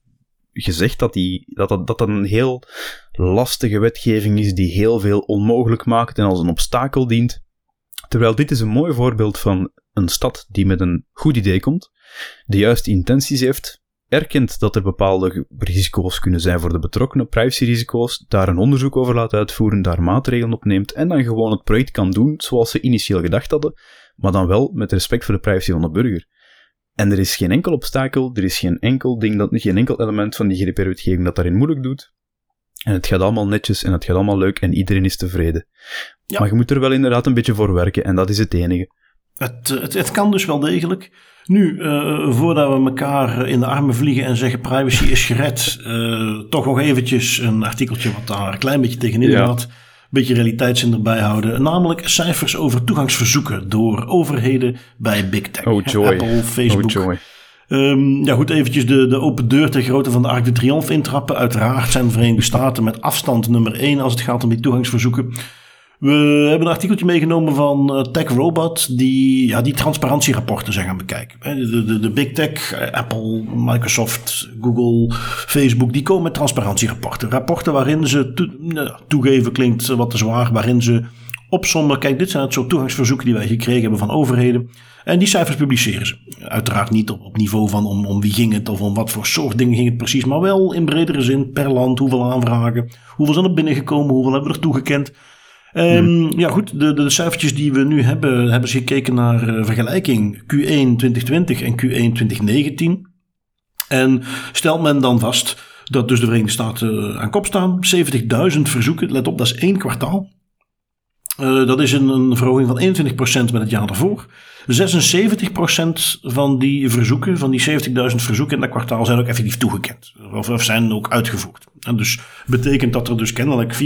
gezegd dat, die, dat, dat, dat een heel lastige wetgeving is die heel veel onmogelijk maakt en als een obstakel dient. Terwijl dit is een mooi voorbeeld van een stad die met een goed idee komt, de juiste intenties heeft, erkent dat er bepaalde risico's kunnen zijn voor de betrokkenen, privacyrisico's, daar een onderzoek over laat uitvoeren, daar maatregelen op neemt en dan gewoon het project kan doen zoals ze initieel gedacht hadden, maar dan wel met respect voor de privacy van de burger. En er is geen enkel obstakel, er is geen enkel ding, dat, geen enkel element van die GDPR-wetgeving dat daarin moeilijk doet. En het gaat allemaal netjes en het gaat allemaal leuk en iedereen is tevreden. Ja. Maar je moet er wel inderdaad een beetje voor werken en dat is het enige. Het, het, het kan dus wel degelijk. Nu, uh, voordat we elkaar in de armen vliegen en zeggen privacy is gered, uh, toch nog eventjes een artikeltje wat daar een klein beetje tegenin ja. had. Een beetje realiteitszin erbij houden. Namelijk cijfers over toegangsverzoeken door overheden bij Big Tech. Oh joy. Apple, Facebook. Oh joy. Um, ja, goed, eventjes de, de open deur ter grootte van de Arc de Triomphe intrappen. Uiteraard zijn de Verenigde Staten met afstand nummer 1 als het gaat om die toegangsverzoeken. We hebben een artikeltje meegenomen van uh, Tech Robot, die, ja, die transparantierapporten zijn gaan bekijken. De, de, de Big Tech, eh, Apple, Microsoft, Google, Facebook, die komen met transparantierapporten. Rapporten waarin ze to, toegeven, klinkt wat te zwaar, waarin ze opzommen. Kijk, dit zijn het soort toegangsverzoeken die wij gekregen hebben van overheden. En die cijfers publiceren ze. Uiteraard niet op, op niveau van om, om wie ging het of om wat voor soort dingen ging het precies, maar wel in bredere zin per land, hoeveel aanvragen, hoeveel zijn er binnengekomen, hoeveel hebben we er toegekend. Um, Ja, goed. De, de, cijfertjes die we nu hebben, hebben ze gekeken naar uh, vergelijking Q1 2020 en Q1 2019. En stelt men dan vast dat dus de Verenigde Staten uh, aan kop staan. 70.000 verzoeken. Let op, dat is één kwartaal. Uh, dat is een, een verhoging van 21% met het jaar daarvoor. 76% van die verzoeken, van die 70.000 verzoeken in dat kwartaal, zijn ook effectief toegekend. Of, of zijn ook uitgevoerd. En dus betekent dat er dus kennelijk 24%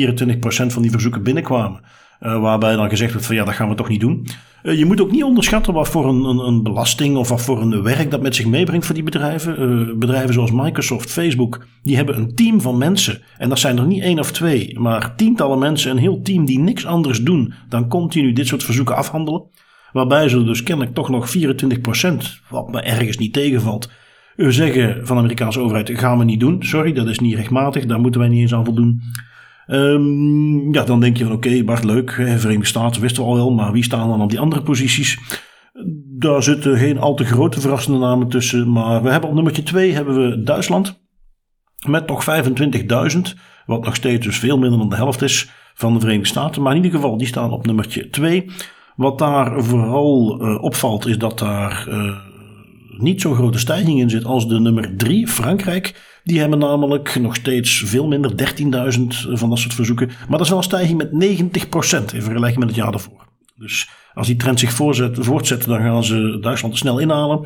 van die verzoeken binnenkwamen. Uh, waarbij dan gezegd wordt van ja, dat gaan we toch niet doen. Uh, je moet ook niet onderschatten wat voor een, een, een, belasting of wat voor een werk dat met zich meebrengt voor die bedrijven. Uh, bedrijven zoals Microsoft, Facebook, die hebben een team van mensen. En dat zijn er niet één of twee, maar tientallen mensen, een heel team die niks anders doen dan continu dit soort verzoeken afhandelen. Waarbij ze dus kennelijk toch nog 24%, wat me ergens niet tegenvalt, zeggen van de Amerikaanse overheid: gaan we niet doen. Sorry, dat is niet rechtmatig, daar moeten wij niet eens aan voldoen. Um, ja, dan denk je van oké, okay, Bart, leuk. Verenigde Staten wisten we al wel, maar wie staan dan op die andere posities? Daar zitten geen al te grote verrassende namen tussen. Maar we hebben op nummertje 2 hebben we Duitsland. Met nog 25.000. Wat nog steeds dus veel minder dan de helft is van de Verenigde Staten. Maar in ieder geval, die staan op nummertje 2. Wat daar vooral uh, opvalt is dat daar uh, niet zo'n grote stijging in zit als de nummer 3, Frankrijk. Die hebben namelijk nog steeds veel minder, 13.000 van dat soort verzoeken. Maar dat is wel een stijging met 90% in vergelijking met het jaar daarvoor. Dus als die trend zich voorzet, voortzet, dan gaan ze Duitsland snel inhalen.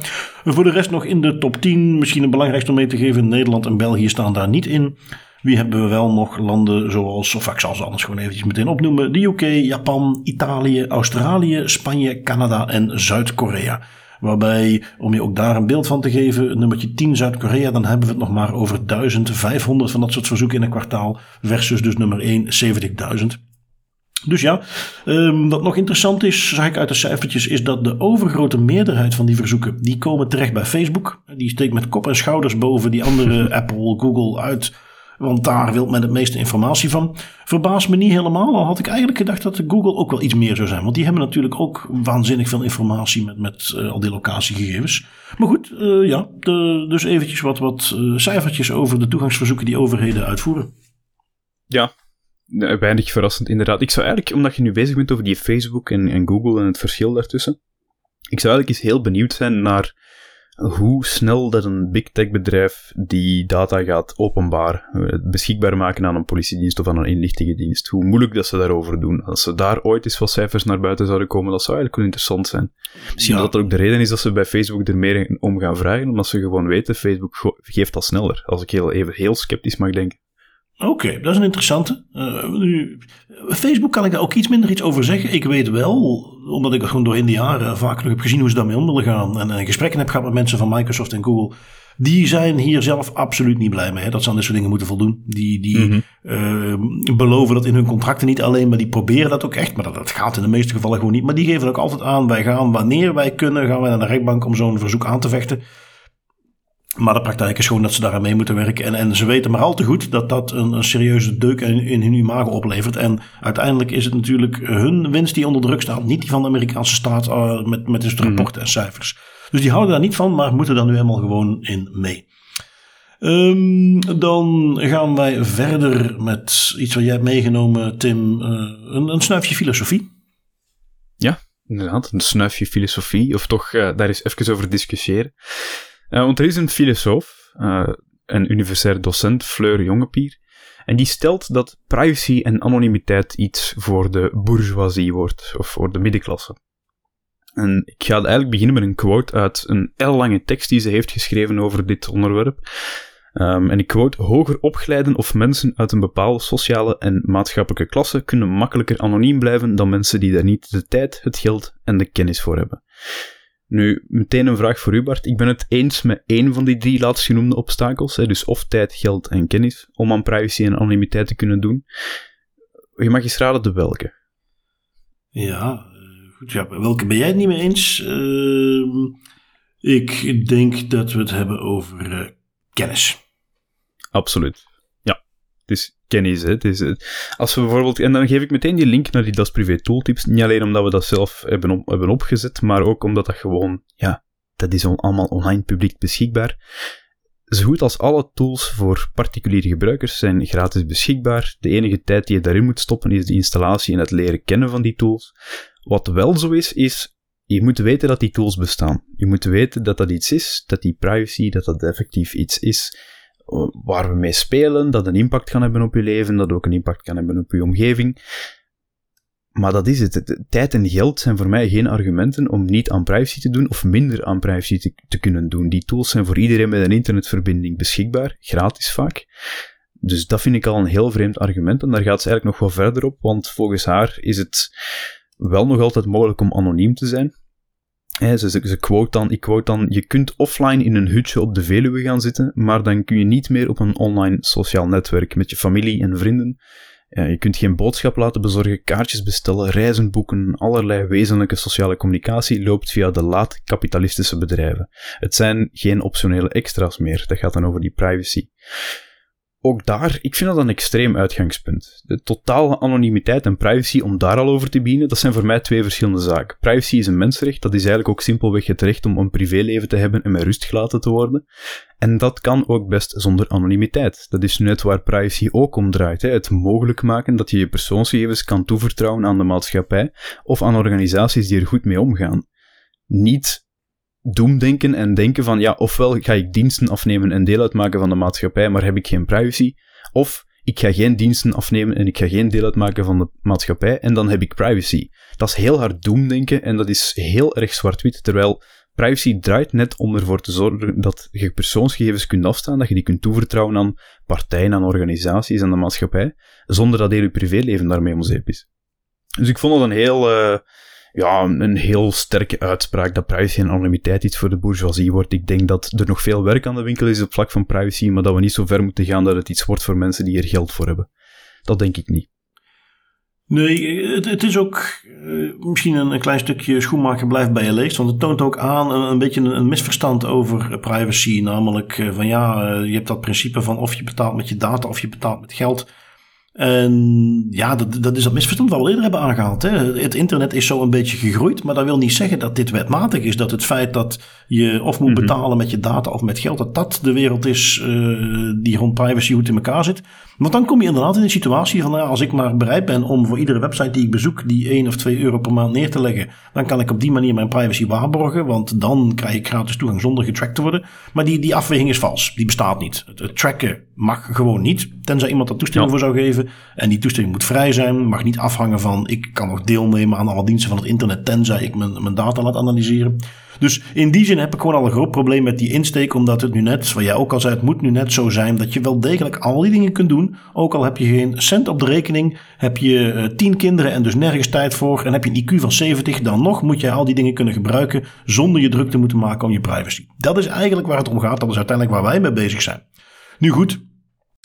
Voor de rest nog in de top 10, misschien het belangrijkste om mee te geven, Nederland en België staan daar niet in. Wie hebben we wel nog landen zoals, of ik zal ze anders gewoon eventjes meteen opnoemen. De UK, Japan, Italië, Australië, Spanje, Canada en Zuid-Korea. Waarbij, om je ook daar een beeld van te geven, nummertje 10 Zuid-Korea, dan hebben we het nog maar over 1500 van dat soort verzoeken in een kwartaal. Versus dus nummer 1, 70.000. Dus ja, um, wat nog interessant is, zag ik uit de cijfertjes, is dat de overgrote meerderheid van die verzoeken, die komen terecht bij Facebook. Die steekt met kop en schouders boven die andere Apple, Google uit want daar wil men het meeste informatie van. Verbaast me niet helemaal. Al had ik eigenlijk gedacht dat Google ook wel iets meer zou zijn. Want die hebben natuurlijk ook waanzinnig veel informatie met, met uh, al die locatiegegevens. Maar goed, uh, ja, de, dus eventjes wat, wat uh, cijfertjes over de toegangsverzoeken die overheden uitvoeren. Ja, weinig verrassend inderdaad. Ik zou eigenlijk, omdat je nu bezig bent over die Facebook en, en Google en het verschil daartussen. Ik zou eigenlijk eens heel benieuwd zijn naar hoe snel dat een big tech bedrijf die data gaat openbaar eh, beschikbaar maken aan een politiedienst of aan een inlichtingendienst. Hoe moeilijk dat ze daarover doen. Als ze daar ooit eens wat cijfers naar buiten zouden komen, dat zou eigenlijk wel interessant zijn. Misschien dat dat ook de reden is dat ze bij Facebook er meer om gaan vragen, omdat ze gewoon weten, Facebook geeft dat sneller. Als ik heel, even heel sceptisch mag denken. Oké, dat is een interessante. Uh, nu, Facebook kan ik daar ook iets minder iets over zeggen. Ik weet wel, omdat ik gewoon doorheen de jaren vaak nog heb gezien hoe ze daarmee om willen gaan. En, en gesprekken heb gehad met mensen van Microsoft en Google. Die zijn hier zelf absoluut niet blij mee. Hè, dat ze aan dit soort dingen moeten voldoen. Die, die mm -hmm. uh, beloven dat in hun contracten niet alleen, maar die proberen dat ook echt. Maar dat, dat, gaat in de meeste gevallen gewoon niet. Maar die geven ook altijd aan, wij gaan wanneer wij kunnen, gaan wij naar de rechtbank om zo'n verzoek aan te vechten. Maar de praktijk is gewoon dat ze daaraan mee moeten werken. En, en ze weten maar al te goed dat dat een, een serieuze deuk in, in hun imago oplevert. En uiteindelijk is het natuurlijk hun winst die onder druk staat. Niet die van de Amerikaanse staat uh, met, met dus rapporten en cijfers. Dus die houden daar niet van, maar moeten daar nu helemaal gewoon in mee. Um, dan gaan wij verder met iets wat jij hebt meegenomen, Tim. Uh, een, een snuifje filosofie. Ja, inderdaad. Een snuifje filosofie. Of toch uh, daar eens even over discussiëren. Uh, want er is een filosoof, uh, een universitair docent, Fleur Jongepier, En die stelt dat privacy en anonimiteit iets voor de bourgeoisie wordt, of voor de middenklasse. En ik ga eigenlijk beginnen met een quote uit een lange tekst die ze heeft geschreven over dit onderwerp. Um, en ik quote: Hoger opgeleiden of mensen uit een bepaalde sociale en maatschappelijke klasse kunnen makkelijker anoniem blijven dan mensen die daar niet de tijd, het geld en de kennis voor hebben. Nu, meteen een vraag voor u, Bart. Ik ben het eens met één van die drie laatstgenoemde obstakels, hè, dus of tijd, geld en kennis, om aan privacy en anonimiteit te kunnen doen. Je mag eens raden de welke. Ja, eh, goed. Ja, welke ben jij het niet mee eens? Uh, ik denk dat we het hebben over uh, kennis. Absoluut. Is kennis. Hè. Het eh, als we bijvoorbeeld, en dan geef ik meteen die link naar die Das Privé tooltips. Niet alleen omdat we dat zelf hebben, hebben opgezet, maar ook omdat dat gewoon, ja, dat is allemaal online publiek beschikbaar. Zo goed als alle tools voor particuliere gebruikers zijn gratis beschikbaar. De enige tijd die je daarin moet stoppen is de installatie en het leren kennen van die tools. Wat wel zo is, is je moet weten dat die tools bestaan. Je moet weten dat dat iets is, dat die privacy, dat dat effectief iets is waar we mee spelen, dat een impact kan hebben op je leven, dat ook een impact kan hebben op je omgeving. Maar dat is het. Tijd en geld zijn voor mij geen argumenten om niet aan privacy te doen of minder aan privacy te, kunnen doen. Die tools zijn voor iedereen met een internetverbinding beschikbaar, gratis vaak. Dus dat vind ik al een heel vreemd argument en daar gaat ze eigenlijk nog wel verder op, want volgens haar is het wel nog altijd mogelijk om anoniem te zijn ze, quote dan, ik quote dan, je kunt offline in een hutje op de Veluwe gaan zitten, maar dan kun je niet meer op een online sociaal netwerk met je familie en vrienden. je kunt geen boodschap laten bezorgen, kaartjes bestellen, reizen boeken, allerlei wezenlijke sociale communicatie loopt via de laat kapitalistische bedrijven. Het zijn geen optionele extra's meer, dat gaat dan over die privacy ook daar, ik vind dat een extreem uitgangspunt. De totale anonimiteit en privacy, om daar al over te beginnen, dat zijn voor mij twee verschillende zaken. Privacy is een mensenrecht, dat is eigenlijk ook simpelweg het recht om een privéleven te hebben en met rust gelaten te worden. En dat kan ook best zonder anonimiteit. Dat is net waar privacy ook om draait. Hè? Het mogelijk maken dat je je persoonsgegevens kan toevertrouwen aan de maatschappij of aan organisaties die er goed mee omgaan. Niet doemdenken en denken van ja, ofwel ga ik diensten afnemen en deel uitmaken van de maatschappij, maar heb ik geen privacy, of ik ga geen diensten afnemen en ik ga geen deel uitmaken van de maatschappij en dan heb ik privacy. Dat is heel hard doemdenken en dat is heel erg zwart-wit, terwijl privacy draait net om ervoor te zorgen dat je persoonsgegevens kunt afstaan, dat je die kunt toevertrouwen aan partijen, aan organisaties en de maatschappij, zonder dat heel je privéleven daarmee om zeep is. Dus ik vond dat een heel... Uh, ja, een heel sterke uitspraak dat privacy en anonimiteit iets voor de bourgeoisie wordt. Ik denk dat er nog veel werk aan de winkel is op vlak van privacy, maar dat we niet zo ver moeten gaan dat het iets wordt voor mensen die er geld voor hebben. Dat denk ik niet. Nee, het, het is ook uh, misschien een, klein stukje schoenmaker blijft bij je leest. Want het toont ook aan een, een beetje een, misverstand over privacy. Namelijk uh, van ja, je hebt dat principe van of je betaalt met je data of je betaalt met geld. En ja, dat, dat is dat misverstand wat we al eerder hebben aangehaald. Hè. Het internet is zo een beetje gegroeid, maar dat wil niet zeggen dat dit wetmatig is. Dat het feit dat je of moet mhm. betalen met je data of met geld, dat dat de wereld is uh, die rond privacy goed in elkaar zit. Want dan kom je inderdaad in een situatie van, nou, als ik maar bereid ben om voor iedere website die ik bezoek, die 1 of 2 euro per maand neer te leggen, dan kan ik op die manier mijn privacy waarborgen, want dan krijg ik gratis toegang zonder getrackt te worden. Maar die, die afweging is vals. Die bestaat niet. Het, tracken mag gewoon niet, tenzij iemand daar toestemming voor zou geven. En die toestemming moet vrij zijn, mag niet afhangen van, ik kan nog deelnemen aan alle diensten van het internet, tenzij ik mijn, mijn data laat analyseren. Dus in die zin heb ik gewoon al een groot probleem met die insteek, omdat het nu net, wat jij ook al zei, het moet nu net zo zijn dat je wel degelijk al die dingen kunt doen. Ook al heb je geen cent op de rekening, heb je uh, tien kinderen en dus nergens tijd voor en heb je een IQ van 70, dan nog moet jij al die dingen kunnen gebruiken zonder je druk te moeten maken om je privacy. Dat is eigenlijk waar het om gaat, dat is uiteindelijk waar wij mee bezig zijn. Nu goed,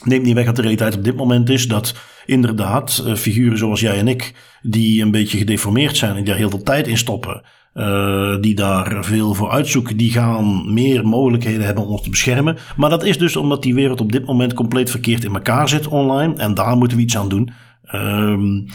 Neemt niet weg dat de realiteit op dit moment is dat inderdaad uh, figuren zoals jij en ik, die een beetje gedeformeerd zijn en die daar heel veel tijd in stoppen, uh, die daar veel voor uitzoeken, die gaan meer mogelijkheden hebben om ons te beschermen. Maar dat is dus omdat die wereld op dit moment compleet verkeerd in elkaar zit online. En daar moeten we iets aan doen. Um,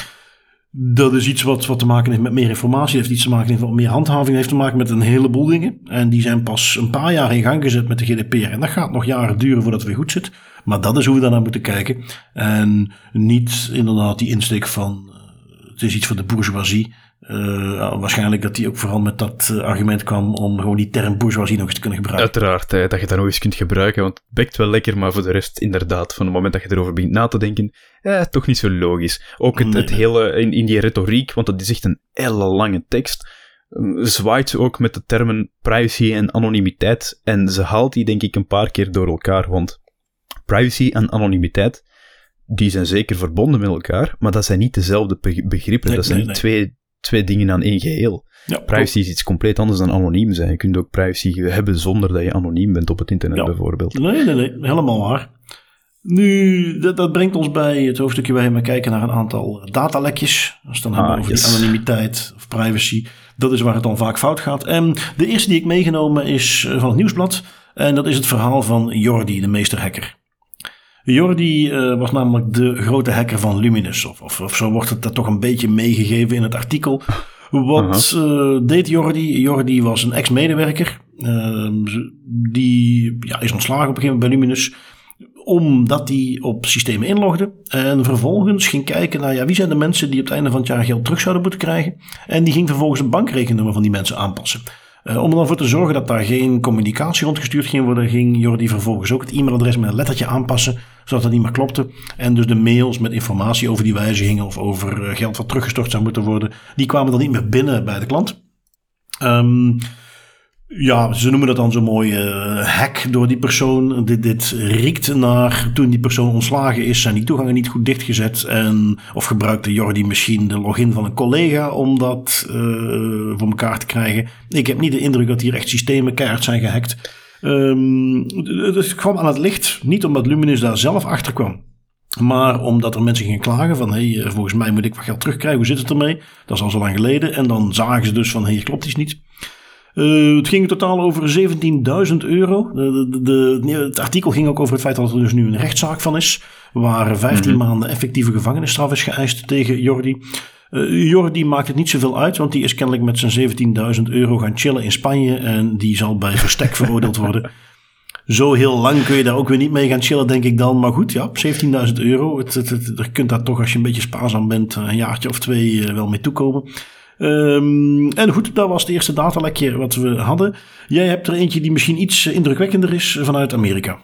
dat is iets wat, wat te maken heeft met meer informatie, heeft iets te maken met meer handhaving, heeft te maken met een heleboel dingen. En die zijn pas een paar jaar in gang gezet met de GDPR. En dat gaat nog jaren duren voordat het weer goed zit. Maar dat is hoe we daarnaar moeten kijken. En niet inderdaad die insteek van, uh, het is iets voor de bourgeoisie. Uh, waarschijnlijk dat hij ook vooral met dat uh, argument kwam om gewoon die term bourgeoisie nog eens te kunnen gebruiken. Uiteraard, eh, dat je dat nog eens kunt gebruiken, want het bekt wel lekker, maar voor de rest inderdaad, van het moment dat je erover begint na te denken, eh, toch niet zo logisch. Ook het, nee, het hele, in, in, die retoriek, want dat is echt een hele lange tekst, zwaait ze ook met de termen privacy en anonimiteit, en ze haalt die denk ik een paar keer door elkaar, want privacy en anonimiteit, die zijn zeker verbonden met elkaar, maar dat zijn niet dezelfde begrippen. Nee, dat zijn nee. twee twee dingen aan één geheel. Ja, privacy is iets compleet anders dan anoniem zijn. Je kunt ook privacy hebben zonder dat je anoniem bent op het internet, ja. bijvoorbeeld. Nee, nee, nee, helemaal waar. Nu, dat, dat, brengt ons bij het hoofdstukje waar we kijken naar een aantal datalekjes. Als we dan ah, hebben over yes. anonimiteit of privacy. Dat is waar het dan vaak fout gaat. En de eerste die ik meegenomen is van het nieuwsblad. En dat is het verhaal van Jordi, de meesterhacker. Jordi uh, was namelijk de grote hacker van Luminous. Of, of, of, zo wordt het dat toch een beetje meegegeven in het artikel. Wat uh, deed Jordi? Jordi was een ex-medewerker. Uh, die ja, is ontslagen op een gegeven moment bij Luminous. Omdat hij op systemen inlogde. En vervolgens ging kijken naar ja, wie zijn de mensen die op het einde van het jaar geld terug zouden moeten krijgen. En die ging vervolgens een bankrekeningnummer van die mensen aanpassen. Uh, om er dan voor te zorgen dat daar geen communicatie rondgestuurd ging worden, ging Jordi vervolgens ook het e-mailadres met een lettertje aanpassen, zodat dat niet meer klopte. En dus de mails met informatie over die wijzigingen of over uh, geld wat teruggestort zou moeten worden, die kwamen dan niet meer binnen bij de klant. Um, ja, ze noemen dat dan zo'n mooie hack door die persoon. Dit, dit riekt naar toen die persoon ontslagen is, zijn die toegangen niet goed dichtgezet. En, of gebruikte Jordi misschien de login van een collega om dat uh, voor elkaar te krijgen. Ik heb niet de indruk dat hier echt systemen keihard zijn gehackt. Um, het kwam aan het licht, niet omdat Luminous daar zelf achter kwam. Maar omdat er mensen gingen klagen van, hé, hey, volgens mij moet ik wat geld terugkrijgen, hoe zit het ermee? Dat is al zo lang geleden. En dan zagen ze dus van, hé, hey, klopt iets niet. Uh, het ging in totaal over 17.000 euro. De, de, de, het artikel ging ook over het feit dat er dus nu een rechtszaak van is. Waar 15 mm -hmm. maanden effectieve gevangenisstraf is geëist tegen Jordi. Uh, Jordi maakt het niet zoveel uit, want die is kennelijk met zijn 17.000 euro gaan chillen in Spanje. En die zal bij verstek veroordeeld worden. Zo heel lang kun je daar ook weer niet mee gaan chillen, denk ik dan. Maar goed, ja, 17.000 euro. Het, het, het, je kunt daar toch, als je een beetje spaarzaam bent, een jaartje of twee uh, wel mee toekomen. Um, en goed, dat was het eerste datalekje wat we hadden. Jij hebt er eentje die misschien iets indrukwekkender is vanuit Amerika.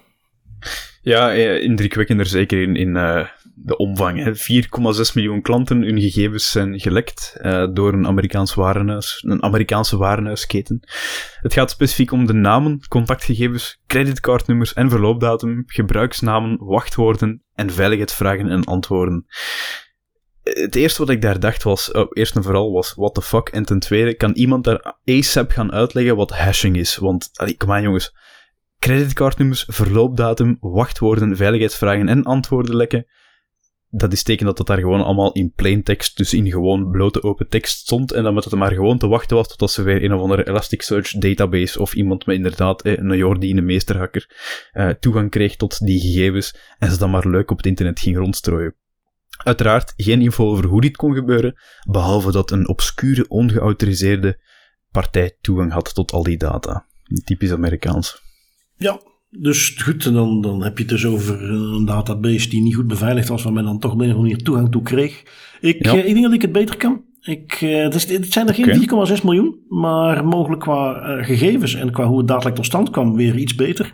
Ja, indrukwekkender zeker in, in uh, de omvang. 4,6 miljoen klanten, hun gegevens zijn gelekt door een Amerikaans warenhuis, een Amerikaanse warenhuisketen. Het gaat specifiek om de namen, contactgegevens, creditcardnummers en verloopdatum, gebruiksnamen, wachtwoorden en veiligheidsvragen en antwoorden het eerste wat ik daar dacht was, oh, eerst en vooral was, what the fuck? En ten tweede, kan iemand daar ASAP gaan uitleggen wat hashing is? Want, kom aan jongens. Creditcardnummers, verloopdatum, wachtwoorden, veiligheidsvragen en antwoorden lekken. Dat is teken dat dat daar gewoon allemaal in plain text, dus in gewoon blote open tekst stond. En dan moet het maar gewoon te wachten was totdat ze weer een of andere Elasticsearch database of iemand met inderdaad eh, een Jordi, een meesterhacker, uh, toegang kreeg tot die gegevens. En ze dan maar leuk op het internet ging rondstrooien. Uiteraard geen info over hoe dit kon gebeuren, behalve dat een obscure, ongeautoriseerde partij toegang had tot al die data. Typisch Amerikaans. Ja, dus goed, dan, dan heb je het dus over een database die niet goed beveiligd was, waar men dan toch op een of andere manier toegang toe kreeg. Ik, ja. eh, ik denk dat ik het beter kan. Ik, dus, het zijn er geen okay. 4,6 miljoen, maar mogelijk qua uh, gegevens en qua hoe het dadelijk tot stand kwam weer iets beter.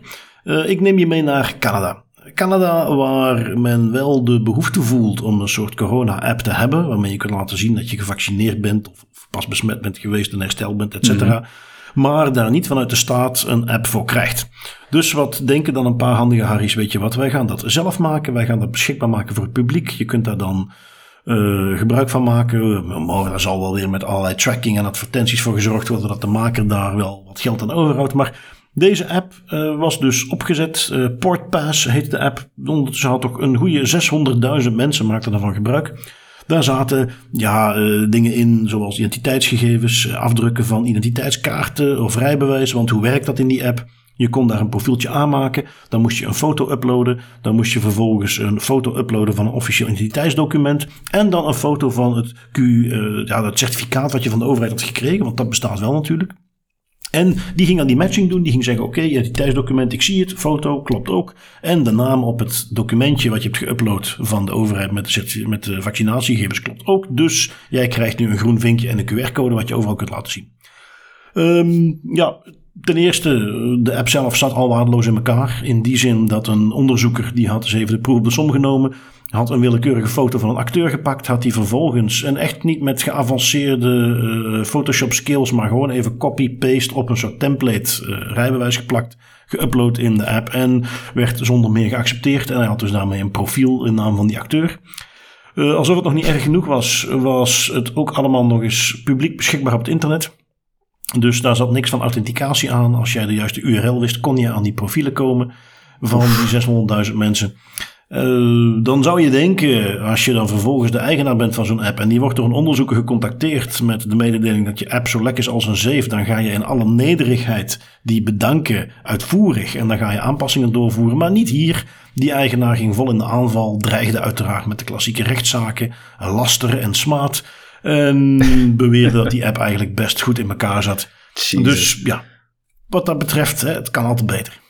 Ik neem je mee naar Canada. Canada, waar men wel de behoefte voelt om een soort corona-app te hebben, waarmee je kunt laten zien dat je gevaccineerd bent of pas besmet bent geweest en hersteld bent, et cetera. Mm -hmm. Maar daar niet vanuit de staat een app voor krijgt. Dus wat denken dan een paar handige Harry's? Weet je wat, wij gaan dat zelf maken. Wij gaan dat beschikbaar maken voor het publiek. Je kunt daar dan uh, gebruik van maken. Maar er zal wel weer met allerlei tracking en advertenties voor gezorgd worden dat de maker daar wel wat geld aan overhoudt. Maar deze app uh, was dus opgezet. Uh, PortPass heette de app. Ondertussen had toch een goede 600.000 mensen maakten daarvan gebruik. Daar zaten ja, uh, dingen in zoals identiteitsgegevens, afdrukken van identiteitskaarten of rijbewijzen. Want hoe werkt dat in die app? Je kon daar een profieltje aanmaken. Dan moest je een foto uploaden. Dan moest je vervolgens een foto uploaden van een officieel identiteitsdocument. En dan een foto van het Q, ja, dat certificaat wat je van de overheid had gekregen. Want dat bestaat wel natuurlijk. En die ging dan die matching doen. Die ging zeggen, oké, identiteitsdocument, ik zie het, foto, klopt ook. En de naam op het documentje wat je hebt geüpload van de overheid met de, met de vaccinatiegegevens klopt ook. Dus jij krijgt nu een groen vinkje en een QR-code wat je overal kunt laten zien. Um, ja, ten eerste, de app zelf zat al waardeloos in elkaar. In die zin dat een onderzoeker, die had eens even de proef op de som genomen had een willekeurige foto van een acteur gepakt, had die vervolgens, en echt niet met geavanceerde uh, Photoshop skills, maar gewoon even copy-paste op een soort template uh, rijbewijs geplakt, geüpload in de app en werd zonder meer geaccepteerd. En hij had dus daarmee een profiel in naam van die acteur. Uh, alsof het nog niet erg genoeg was, was het ook allemaal nog eens publiek beschikbaar op het internet. Dus daar zat niks van authenticatie aan. Als jij de juiste URL wist, kon je aan die profielen komen van die 600.000 mensen. Uh, dan zou je denken, als je dan vervolgens de eigenaar bent van zo'n app en die wordt door een onderzoeker gecontacteerd met de mededeling dat je app zo lekker is als een zeef, dan ga je in alle nederigheid die bedanken uitvoerig en dan ga je aanpassingen doorvoeren. Maar niet hier. Die eigenaar ging vol in de aanval, dreigde uiteraard met de klassieke rechtszaken, lasteren en smaad. En beweerde dat die app eigenlijk best goed in elkaar zat. Dus ja, wat dat betreft, hè, het kan altijd beter.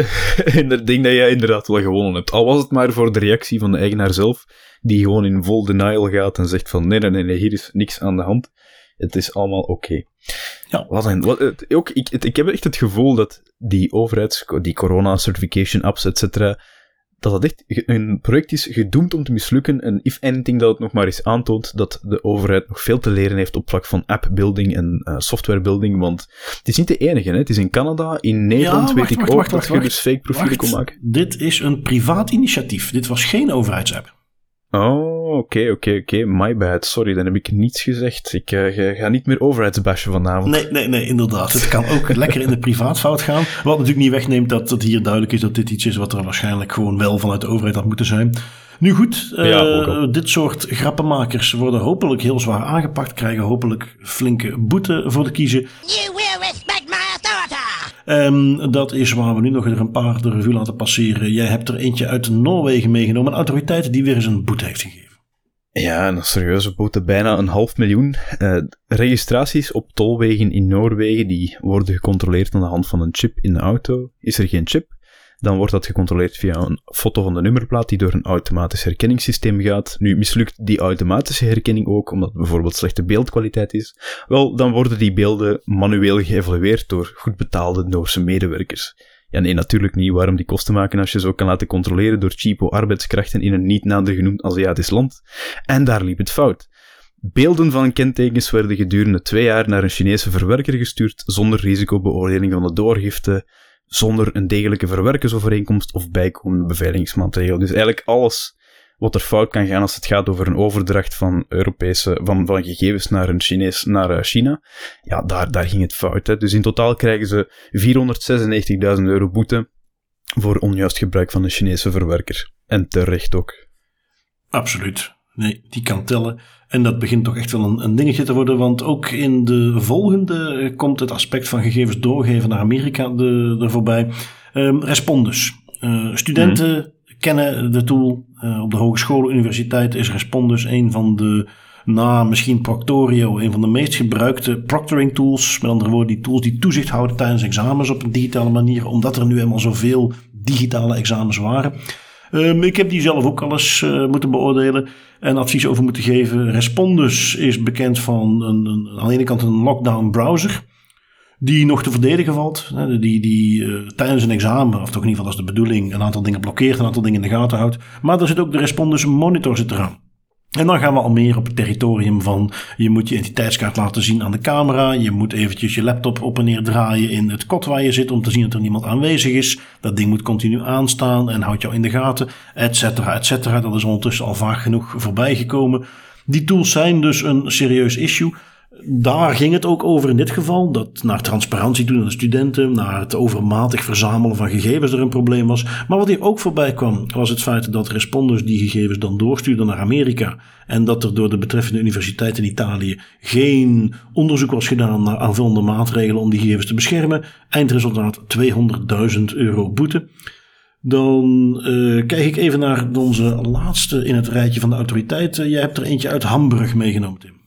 dat ding dat jij inderdaad wel gewonnen hebt. Al was het maar voor de reactie van de eigenaar zelf, die gewoon in vol denial gaat en zegt van nee, nee, nee, hier is niks aan de hand. Het is allemaal oké. Ja. Wat een, wat, ook, ik, ik heb echt het gevoel dat die overheids, die corona certification apps, et cetera, dat dat echt een project is gedoemd om te mislukken. En if anything, dat het nog maar eens aantoont dat de overheid nog veel te leren heeft op vlak van appbuilding en uh, softwarebuilding. Want het is niet de enige, hè. het is in Canada, in Nederland weet ik ook dat je dus fake profielen kon maken. Dit is een privaat initiatief. Dit was geen overheidsapp. Oh, oké, oké, oké. My bad. Sorry, dan heb ik niets gezegd. Ik uh, ga niet meer overheidsbashen vanavond. Nee, nee, nee, inderdaad. Het kan ook lekker in de privaatfout gaan. Wat natuurlijk niet wegneemt dat het hier duidelijk is dat dit iets is wat er waarschijnlijk gewoon wel vanuit de overheid had moeten zijn. Nu goed, uh, dit soort grappenmakers worden hopelijk heel zwaar aangepakt, krijgen hopelijk flinke boete voor de kiezen. You Um, dat is waar we nu nog er een paar de revue laten passeren. Jij hebt er eentje uit Noorwegen meegenomen, een autoriteit die weer eens een boete heeft gegeven. Ja, een serieuze boete, bijna een half miljoen. Uh, registraties op tolwegen in Noorwegen die worden gecontroleerd aan de hand van een chip in de auto. Is er geen chip? Dan wordt dat gecontroleerd via een foto van de nummerplaat die door een automatisch herkenningssysteem gaat. Nu mislukt die automatische herkenning ook, omdat bijvoorbeeld slechte beeldkwaliteit is. Wel, dan worden die beelden manueel geëvalueerd door goed betaalde Noorse medewerkers. Ja, nee, natuurlijk niet. Waarom die kosten maken als je zo kan laten controleren door cheapo arbeidskrachten in een niet nader genoemd Aziatisch land? En daar liep het fout. Beelden van kentekens werden gedurende twee jaar naar een Chinese verwerker gestuurd zonder risicobeoordeling van de doorgifte, zonder een degelijke verwerkersovereenkomst of bijkomende beveiligingsmateriaal. Dus eigenlijk alles wat er fout kan gaan als het gaat over een overdracht van Europese, van, van gegevens naar een Chinees, naar uh, China. Ja, daar, daar ging het fout. Hè. Dus in totaal krijgen ze 496.000 euro boete voor onjuist gebruik van een Chinese verwerker. En terecht ook. Absoluut. Nee, die kan tellen. En dat begint toch echt wel een, een dingetje te worden, want ook in de volgende eh, komt het aspect van gegevens doorgeven naar Amerika de, er voorbij. Um, Respondus. Uh, studenten mhm. kennen de tool. Uh, op de hogescholen, universiteit is Respondus een van de, na misschien Proctorio, een van de meest gebruikte proctoring tools. Met andere woorden, die tools die toezicht houden tijdens examens op een digitale manier, omdat er nu helemaal zoveel digitale examens waren. Um, ik heb die zelf ook al eens uh, moeten beoordelen en advies over moeten geven. Respondus is bekend van een, een, aan de ene kant een lockdown browser. Die nog te verdedigen valt. Die, die uh, tijdens een examen, of toch in ieder geval als de bedoeling, een aantal dingen blokkeert, een aantal dingen in de gaten houdt. Maar er zit ook de Respondus monitor zit eraan. En dan gaan we al meer op het territorium van je moet je identiteitskaart laten zien aan de camera. Je moet eventjes je laptop op en neer draaien in het kot waar je zit om te zien dat er niemand aanwezig is. Dat ding moet continu aanstaan en houdt jou in de gaten, et cetera, et cetera. Dat is ondertussen al vaak genoeg voorbij gekomen. Die tools zijn dus een serieus issue daar ging het ook over in dit geval. Dat naar transparantie doen aan de studenten, naar het overmatig verzamelen van gegevens er een probleem was. Maar wat hier ook voorbij kwam, was het feit dat responders die gegevens dan doorstuurden naar Amerika. En dat er door de betreffende universiteit in Italië geen onderzoek was gedaan naar aanvullende maatregelen om die gegevens te beschermen. Eindresultaat 200.000 euro boete. Dan uh, kijk ik even naar onze laatste in het rijtje van de autoriteiten. Jij hebt er eentje uit Hamburg meegenomen, Tim.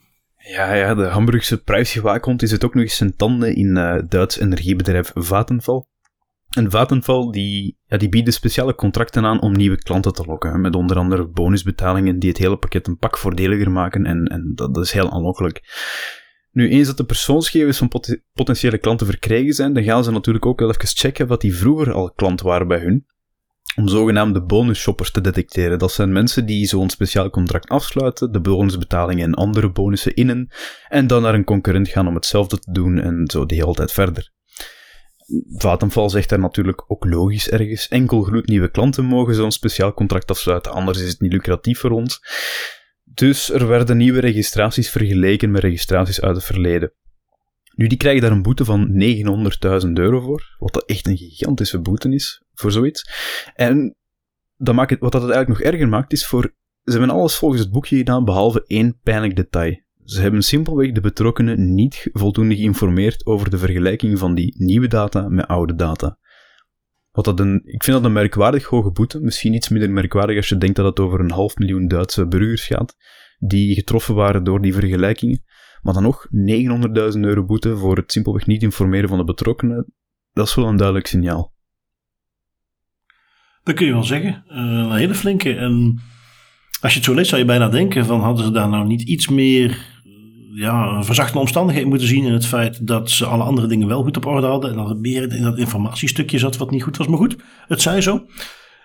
Ja, ja, de Hamburgse prijsgewaakhond is het ook nog eens zijn tanden in uh, Duits energiebedrijf Vattenfall. En Vattenfall die, ja, die bieden speciale contracten aan om nieuwe klanten te lokken. Met onder andere bonusbetalingen die het hele pakket een pak voordeliger maken. En, en dat, is heel aanlokkelijk. Nu, eens dat de persoonsgegevens van potentiële klanten verkrijgen zijn, dan gaan ze natuurlijk ook wel even checken wat die vroeger al klant waren bij hun. Om zogenaamde bonusshoppers te detecteren. Dat zijn mensen die zo'n speciaal contract afsluiten, de bonusbetalingen en andere bonussen innen, en dan naar een concurrent gaan om hetzelfde te doen en zo de hele tijd verder. Vattenfall zegt daar natuurlijk ook logisch ergens. Enkel gloednieuwe klanten mogen zo'n speciaal contract afsluiten, anders is het niet lucratief voor ons. Dus er werden nieuwe registraties vergeleken met registraties uit het verleden. Nu, die krijgen daar een boete van 900.000 euro voor, wat dat echt een gigantische boete is voor zoiets. En maakt het, wat dat het eigenlijk nog erger maakt, is voor. Ze hebben alles volgens het boekje gedaan, behalve één pijnlijk detail. Ze hebben simpelweg de betrokkenen niet voldoende geïnformeerd over de vergelijking van die nieuwe data met oude data. Wat dat een, ik vind dat een merkwaardig hoge boete. Misschien iets minder merkwaardig als je denkt dat het over een half miljoen Duitse burgers gaat, die getroffen waren door die vergelijkingen. Maar dan nog 900.000 euro boete voor het simpelweg niet informeren van de betrokkenen. Dat is wel een duidelijk signaal. Dat kun je wel zeggen. Uh, een hele flinke. En als je het zo leest, zou je bijna denken: van hadden ze daar nou niet iets meer ja, verzachte omstandigheden moeten zien in het feit dat ze alle andere dingen wel goed op orde hadden. En dat het meer in dat informatiestukje zat wat niet goed was. Maar goed, het zij zo.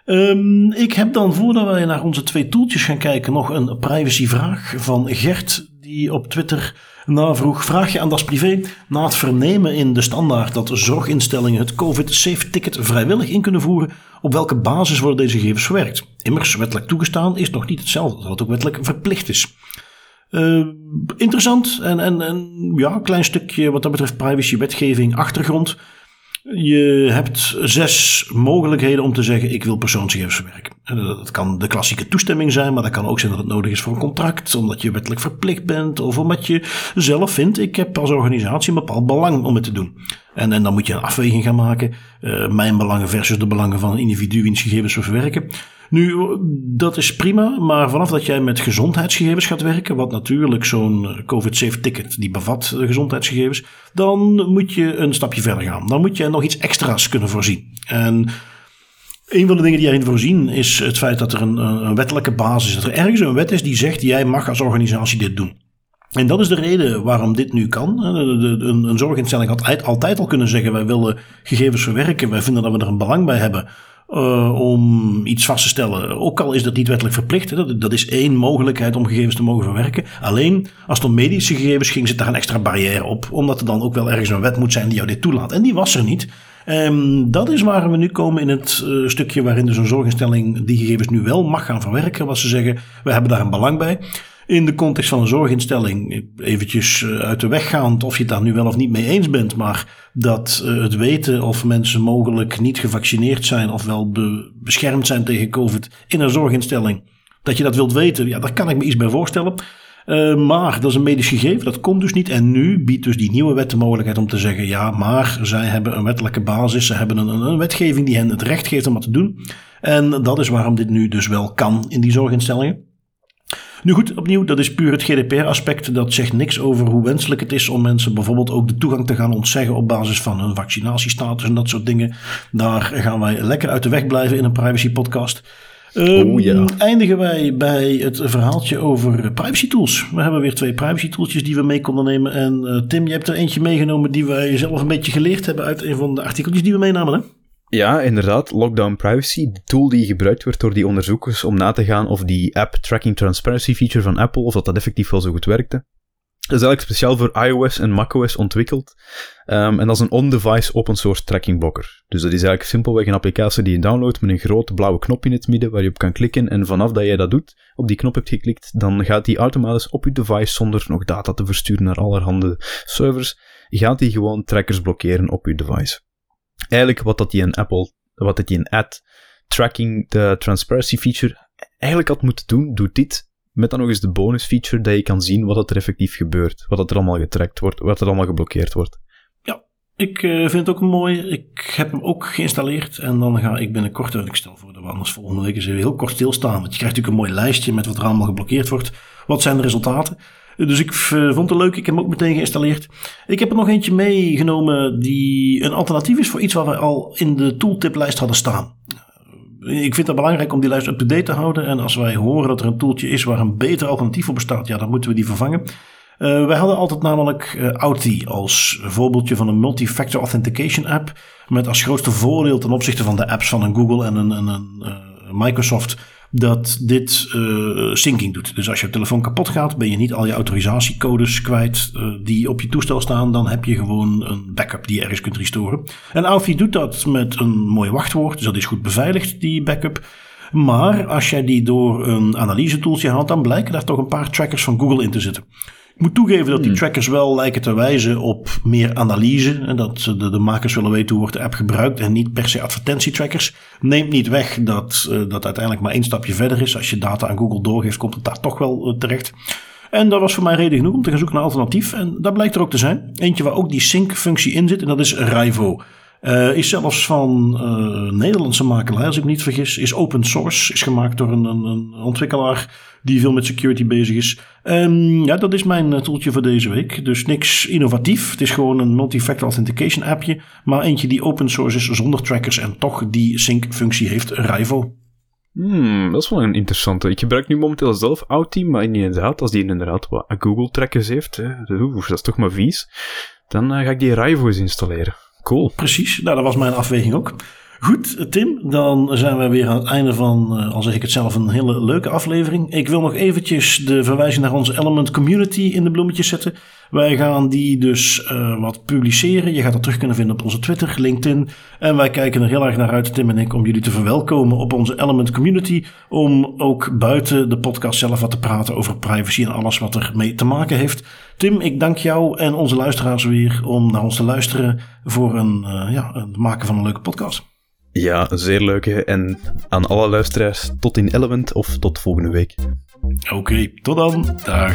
Um, ik heb dan, voordat wij naar onze twee toeltjes gaan kijken, nog een privacyvraag van Gert, die op Twitter navroeg. Vraag je aan Das Privé na het vernemen in de standaard dat zorginstellingen het COVID-safe-ticket vrijwillig in kunnen voeren. Op welke basis worden deze gegevens verwerkt? Immers, wettelijk toegestaan is nog niet hetzelfde dat het ook wettelijk verplicht is. Uh, interessant en, en, en ja, een klein stukje wat dat betreft privacy-wetgeving achtergrond. Je hebt zes mogelijkheden om te zeggen: ik wil persoonsgegevens verwerken. Dat kan de klassieke toestemming zijn, maar dat kan ook zijn dat het nodig is voor een contract, omdat je wettelijk verplicht bent of omdat je zelf vindt: ik heb als organisatie een bepaald belang om het te doen. En, en dan moet je een afweging gaan maken: uh, mijn belangen versus de belangen van een individu wiens gegevens we verwerken. Nu, dat is prima, maar vanaf dat jij met gezondheidsgegevens gaat werken, wat natuurlijk zo'n COVID-safe ticket die bevat gezondheidsgegevens, dan moet je een stapje verder gaan. Dan moet je nog iets extra's kunnen voorzien. En een van de dingen die erin voorzien is het feit dat er een, een wettelijke basis is. Dat er ergens een wet is die zegt: jij mag als organisatie dit doen. En dat is de reden waarom dit nu kan. Een, een zorginstelling had altijd al kunnen zeggen: wij willen gegevens verwerken, wij vinden dat we er een belang bij hebben. Uh, om iets vast te stellen. Ook al is dat niet wettelijk verplicht. Dat, is één mogelijkheid om gegevens te mogen verwerken. Alleen als het om medische gegevens ging, zit daar een extra barrière op. Omdat er dan ook wel ergens een wet moet zijn die jou dit toelaat. En die was er niet. Um, dat is waar we nu komen in het uh, stukje waarin dus een zorginstelling die gegevens nu wel mag gaan verwerken. Wat ze zeggen, we hebben daar een belang bij in de context van een zorginstelling, eventjes eh, uit de weg gaand of je het daar nu wel of niet mee eens bent, maar dat eh, het weten of mensen mogelijk niet gevaccineerd zijn of wel beschermd zijn tegen COVID in een zorginstelling, dat je dat wilt weten, ja, daar kan ik me iets bij voorstellen. Maar dat is een medisch gegeven, dat komt dus niet. En nu biedt dus die nieuwe wet de mogelijkheid om te zeggen: ja, maar zij hebben een wettelijke basis, ze hebben een, een wetgeving die hen het recht geeft om dat te doen. En dat is waarom dit nu dus wel kan in die zorginstellingen. Nu goed, opnieuw, dat is puur het GDPR-aspect. Dat zegt niks over hoe wenselijk het is om mensen bijvoorbeeld ook de toegang te gaan ontzeggen op basis van hun vaccinatiestatus en dat soort dingen. Daar gaan wij lekker uit de weg blijven in een privacy-podcast. Um, oh, ja. Eindigen wij bij het verhaaltje over privacy tools. We hebben weer twee privacy tooltjes die we mee konden nemen. En uh, Tim, je hebt er eentje meegenomen die wij zelf een beetje geleerd hebben uit een van de artikeltjes die we meenamen. Hè? Ja, inderdaad. Lockdown Privacy, de tool die gebruikt wordt door die onderzoekers om na te gaan of die app Tracking Transparency feature van Apple, of dat, dat effectief wel zo goed werkte. Dat is eigenlijk speciaal voor iOS en macOS ontwikkeld. Um, en dat is een on-device open source tracking blokker. Dus dat is eigenlijk simpelweg een applicatie die je downloadt met een grote blauwe knop in het midden waar je op kan klikken. En vanaf dat jij dat doet, op die knop hebt geklikt, dan gaat die automatisch op je device zonder nog data te versturen naar allerhande servers, gaat die gewoon trackers blokkeren op je device eigenlijk wat dat die in Apple, wat dat die in ad tracking, de transparency feature, eigenlijk had moeten doen, doet dit. Met dan nog eens de bonus feature dat je kan zien wat er effectief gebeurt. Wat er allemaal getrackt wordt, wat er allemaal geblokkeerd wordt. Ja, ik uh, vind het ook mooi. Ik heb hem ook geïnstalleerd. En dan ga ik binnenkort, ik stel voor dat we anders volgende week eens heel kort stilstaan. Want je krijgt natuurlijk een mooi lijstje met wat er allemaal geblokkeerd wordt. Wat zijn de resultaten? Dus ik vond het leuk. Ik heb hem ook meteen geïnstalleerd. Ik heb er nog eentje meegenomen die een alternatief is voor iets wat we al in de tooltiplijst hadden staan. Ik vind het belangrijk om die lijst up-to-date te houden. En als wij horen dat er een tooltje is waar een beter alternatief voor bestaat, ja, dan moeten we die vervangen. Uh, wij hadden altijd namelijk uh, Authy als voorbeeldje van een multi-factor authentication app. Met als grootste voordeel ten opzichte van de apps van een Google en een, een, een Microsoft dat dit uh, syncing doet. Dus als je telefoon kapot gaat, ben je niet al je autorisatiecodes kwijt uh, die op je toestel staan. Dan heb je gewoon een backup die je ergens kunt restoren. En Authy doet dat met een mooi wachtwoord, dus dat is goed beveiligd, die backup. Maar als jij die door een analyse tooltje haalt, dan blijken daar toch een paar trackers van Google in te zitten. Ik moet toegeven dat die hmm. trackers wel lijken te wijzen op meer analyse. En dat de, de makers willen weten hoe wordt de app gebruikt en niet per se advertentietrackers. Neemt niet weg dat uh, dat uiteindelijk maar één stapje verder is. Als je data aan Google doorgeeft, komt het daar toch wel uh, terecht. En dat was voor mij reden genoeg om te gaan zoeken naar alternatief. En dat blijkt er ook te zijn. Eentje waar ook die sync-functie in zit. En dat is Rivo. Uh, is zelfs van uh, Nederlandse makelaar, als ik me niet vergis. Is open source. Is gemaakt door een, een, een ontwikkelaar die veel met security bezig is. Um, ja, dat is mijn eh, tooltje voor deze week. Dus niks innovatief. Het is gewoon een multi-factor authentication appje. Maar eentje die open source is zonder trackers en toch die sync-functie heeft. Rivo. Hmm, dat is wel een interessante. Ik gebruik nu momenteel zelf Outeam, maar inderdaad, als die inderdaad wat Google-trackers heeft, hè, dat is toch maar vies, dan ga ik die Rivo eens installeren. Cool. Precies, nou, dat was mijn afweging ook. Goed, Tim, dan zijn we weer aan het einde van, uh, al zeg ik het zelf, een hele leuke aflevering. Ik wil nog eventjes de verwijzing naar onze Element Community in de bloemetjes zetten. Wij gaan die dus uh, wat publiceren. Je gaat dat terug kunnen vinden op onze Twitter, LinkedIn. En wij kijken er heel erg naar uit, Tim en ik, om jullie te verwelkomen op onze Element Community. Om ook buiten de podcast zelf wat te praten over privacy en alles wat er mee te maken heeft. Tim, ik dank jou en onze luisteraars weer om naar ons te luisteren voor een, uh, ja, het maken van een leuke podcast. Ja, zeer leuke. En aan alle luisteraars, tot in Element of tot volgende week. Oké, tot dan. Dag.